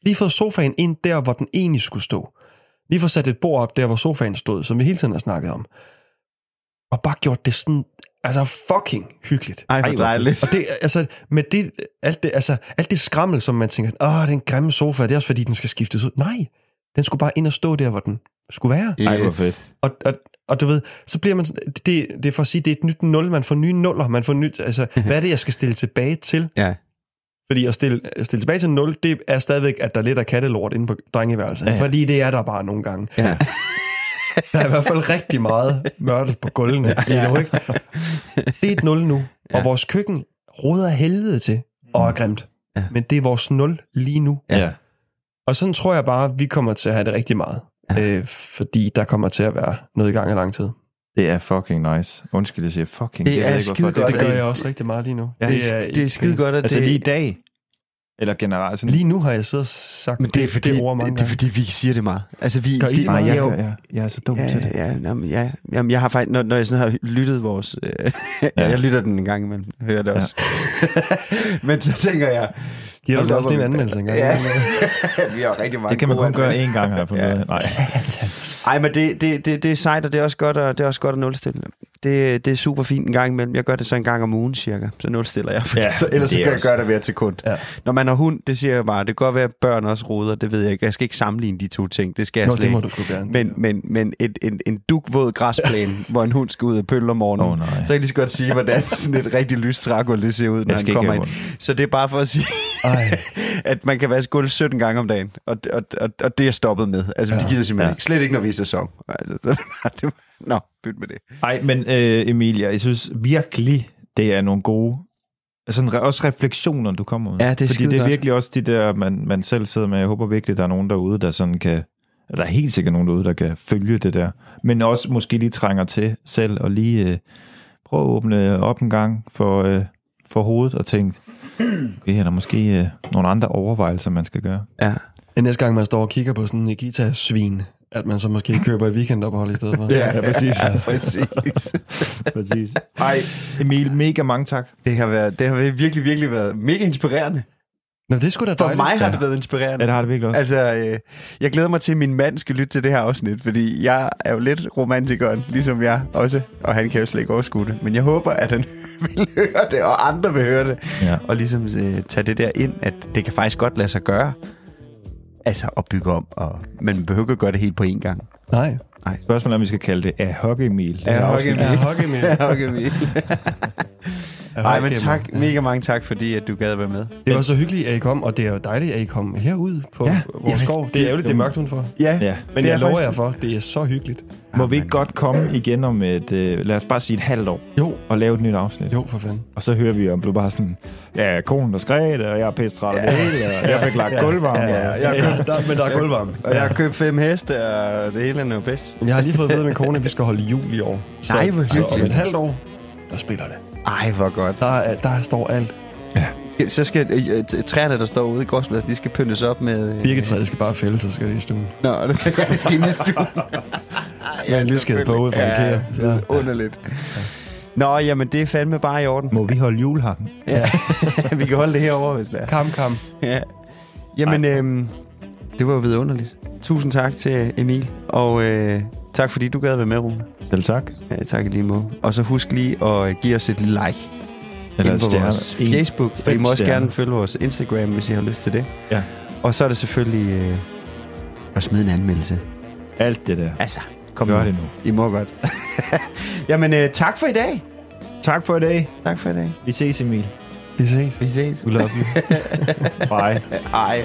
Lige fået sofaen ind der, hvor den egentlig skulle stå. Lige fået sat et bord op der, hvor sofaen stod, som vi hele tiden har snakket om. Og bare gjort det sådan, altså fucking hyggeligt. Ej, hvor dejligt. Og det, altså, med det, alt det, altså, alt det skrammel, som man tænker, åh, den grimme sofa, det er også fordi, den skal skiftes ud. Nej, den skulle bare ind og stå der, hvor den skulle være. Ej, hvor fedt. Og, og, og du ved, så bliver man det, det er for at sige, det er et nyt nul, man får nye nuller, man får nyt, altså, hvad er det, jeg skal stille tilbage til? Ja. Fordi at stille, at stille tilbage til 0, det er stadigvæk, at der er lidt af kattelort inde på drengeværelset. Ja. Fordi det er der bare nogle gange. Ja. Der er i hvert fald rigtig meget mørtel på gulvene ja. nu, ikke? Det er et 0 nu, og Ja. vores køkken roder af helvede til og er grimt. Ja. Men det er vores 0 lige nu. Ja. ja. Og sådan tror jeg bare, at vi kommer til at have det rigtig meget. Øh, fordi der kommer til at være noget i gang i lang tid. Det er fucking nice. Undskyld, jeg siger fucking. Det ved er ikke, hvorfor. skidegodt. Det gør jeg også rigtig meget lige nu. Ja, Det, er, det er skide godt, at Altså det... lige i dag? Eller generelt? Sådan, Lige nu har jeg og sagt Men det er, fordi, det ord mange det er fordi, vi siger det meget. Altså, vi, Gør I det meget? jeg, jeg, gør, jeg, jeg er så dum til det. Ja, ja, jamen, ja, jamen, jeg har faktisk, når, når jeg sådan har lyttet vores... Øh, ja. jeg lytter den en gang imellem, hører det også. Men så tænker jeg... Giver du også vi- anmeldelse engang? Ja, vi har rigtig mange Det kan man kun gøre én gang, jeg fundet Ja. Nej. Ej, men det, det, det, det er sejt, og det er også godt at, det er også godt at nulstille. Det, det er super fint en gang imellem. Jeg gør det så en gang om ugen cirka. Så nulstiller jeg. Ja, så, ellers så det kan jeg også- gøre det ved et sekund. Ja. Når man har hund, det siger jeg bare, det kan godt være, at børn også roder. Det ved jeg ikke. Jeg skal ikke sammenligne de to ting. Det skal jeg Nå, slet det må ikke. du sgu gerne. Men, men, men et, en, en dugvåd græsplæne, hvor en hund skal ud og pølle om morgenen, Åh, nej. så kan jeg lige så godt sige, hvordan sådan et rigtig lyst trægulv det ser ud, når Jeg han kommer ind. Så det er bare for at sige, at man kan vaske gulv 17 gange om dagen, og, og, og, og det er stoppet med. Altså, ja, de gider simpelthen ja. ikke. Slet ikke, når vi er i sæson. Altså, så, det nå, byt med det. Nej, men øh, Emilia, jeg synes virkelig, det er nogle gode... Altså re- også refleksioner, du kommer med. Ja, det er Fordi det er virkelig også de der, man, man selv sidder med. Jeg håber virkelig, der er nogen derude, der sådan kan... Eller der er helt sikkert nogen derude, der kan følge det der. Men også måske lige trænger til selv og lige øh, prøve at åbne op en gang for, øh, for hovedet og tænke, okay, er der måske øh, nogle andre overvejelser, man skal gøre. Ja. næste gang man står og kigger på sådan en Nikita-svin, at man så måske køber et weekendophold i stedet for. Ja, præcis. Ja, præcis. præcis. Ej, Emil, mega mange tak. det, har været, det har virkelig, virkelig været mega inspirerende. Nå, det sgu da For dejligt. mig har Ja. det været inspirerende. Ja, det har det virkelig også. Altså, øh, jeg glæder mig til, at min mand skal lytte til det her afsnit, fordi jeg er jo lidt romantikeren, ligesom jeg også, og han kan jo slet ikke overskue det. Men jeg håber, at han vil høre det, og andre vil høre det, Ja. og ligesom øh, tage det der ind, at det kan faktisk godt lade sig gøre. Altså at bygge om, og, men man behøver ikke at gøre det helt på én gang. Nej. Spørgsmålet er, om vi skal kalde det af Emil. Ad Ja, med. Ja. Nej, men tak, mega mange tak, fordi at du gad at være med. Det var så hyggeligt, at I kom, og det er jo dejligt, at I kom herud på Ja, ja, ja, vores skov. Det er ærgerligt, det er mørkt udenfor. Ja, Ja. Men Det jeg lover faktisk- jer for, det er så hyggeligt. Må vi ikke godt komme igen om et, øh, lad os bare sige et halvt år, Jo, og lave et nyt afsnit? jo for fanden. Og så hører vi om du bare sådan, ja, konen der skred, og jeg er pisse træt af det hele, og jeg fik lagt gulvvarme. Ja, ja, og- jeg Ja, der, men der er gulvvarme. Og jeg har købt fem heste, og det hele er noget bedst. Jeg har lige fået at vide af min kone, at vi skal holde jul i år. Så, Nej, hvor så om hyggeligt. et halvt år, der spiller det. Ej, hvor godt. Der, er, der står alt. Skal- Så skal øh, træerne, der står ude i gårdsplads, de skal pyntes op med... øh, Birketræet skal bare fældes, så skal det i stuen. Nå, det skal ind i stuen. Med en lyskæde på ude fra ja, Ikea. det er underligt. Nå, jamen det er fandme bare i orden. Må vi holde julehakken? Ja. vi kan holde det herovre, hvis det er. Kam, kam. Ja. Jamen, øhm, det var jo vidunderligt. Tusind tak til Emil, og øh, tak fordi du gad være med, Rune. Selv tak. Ja, tak i lige måde. Og så husk lige at give os et like Eller på stjerner. vores Facebook. I må også gerne følge vores Instagram, hvis I har lyst til det. Ja. Og så er det selvfølgelig øh, at smide en anmeldelse. Alt det der. Altså, kom Gør nu. det nu. I må godt. Jamen, øh, tak for i dag. Tak for i dag. Tak for i dag. Vi ses, Emil. Vi ses. Vi ses. We love you. Bye. Hej.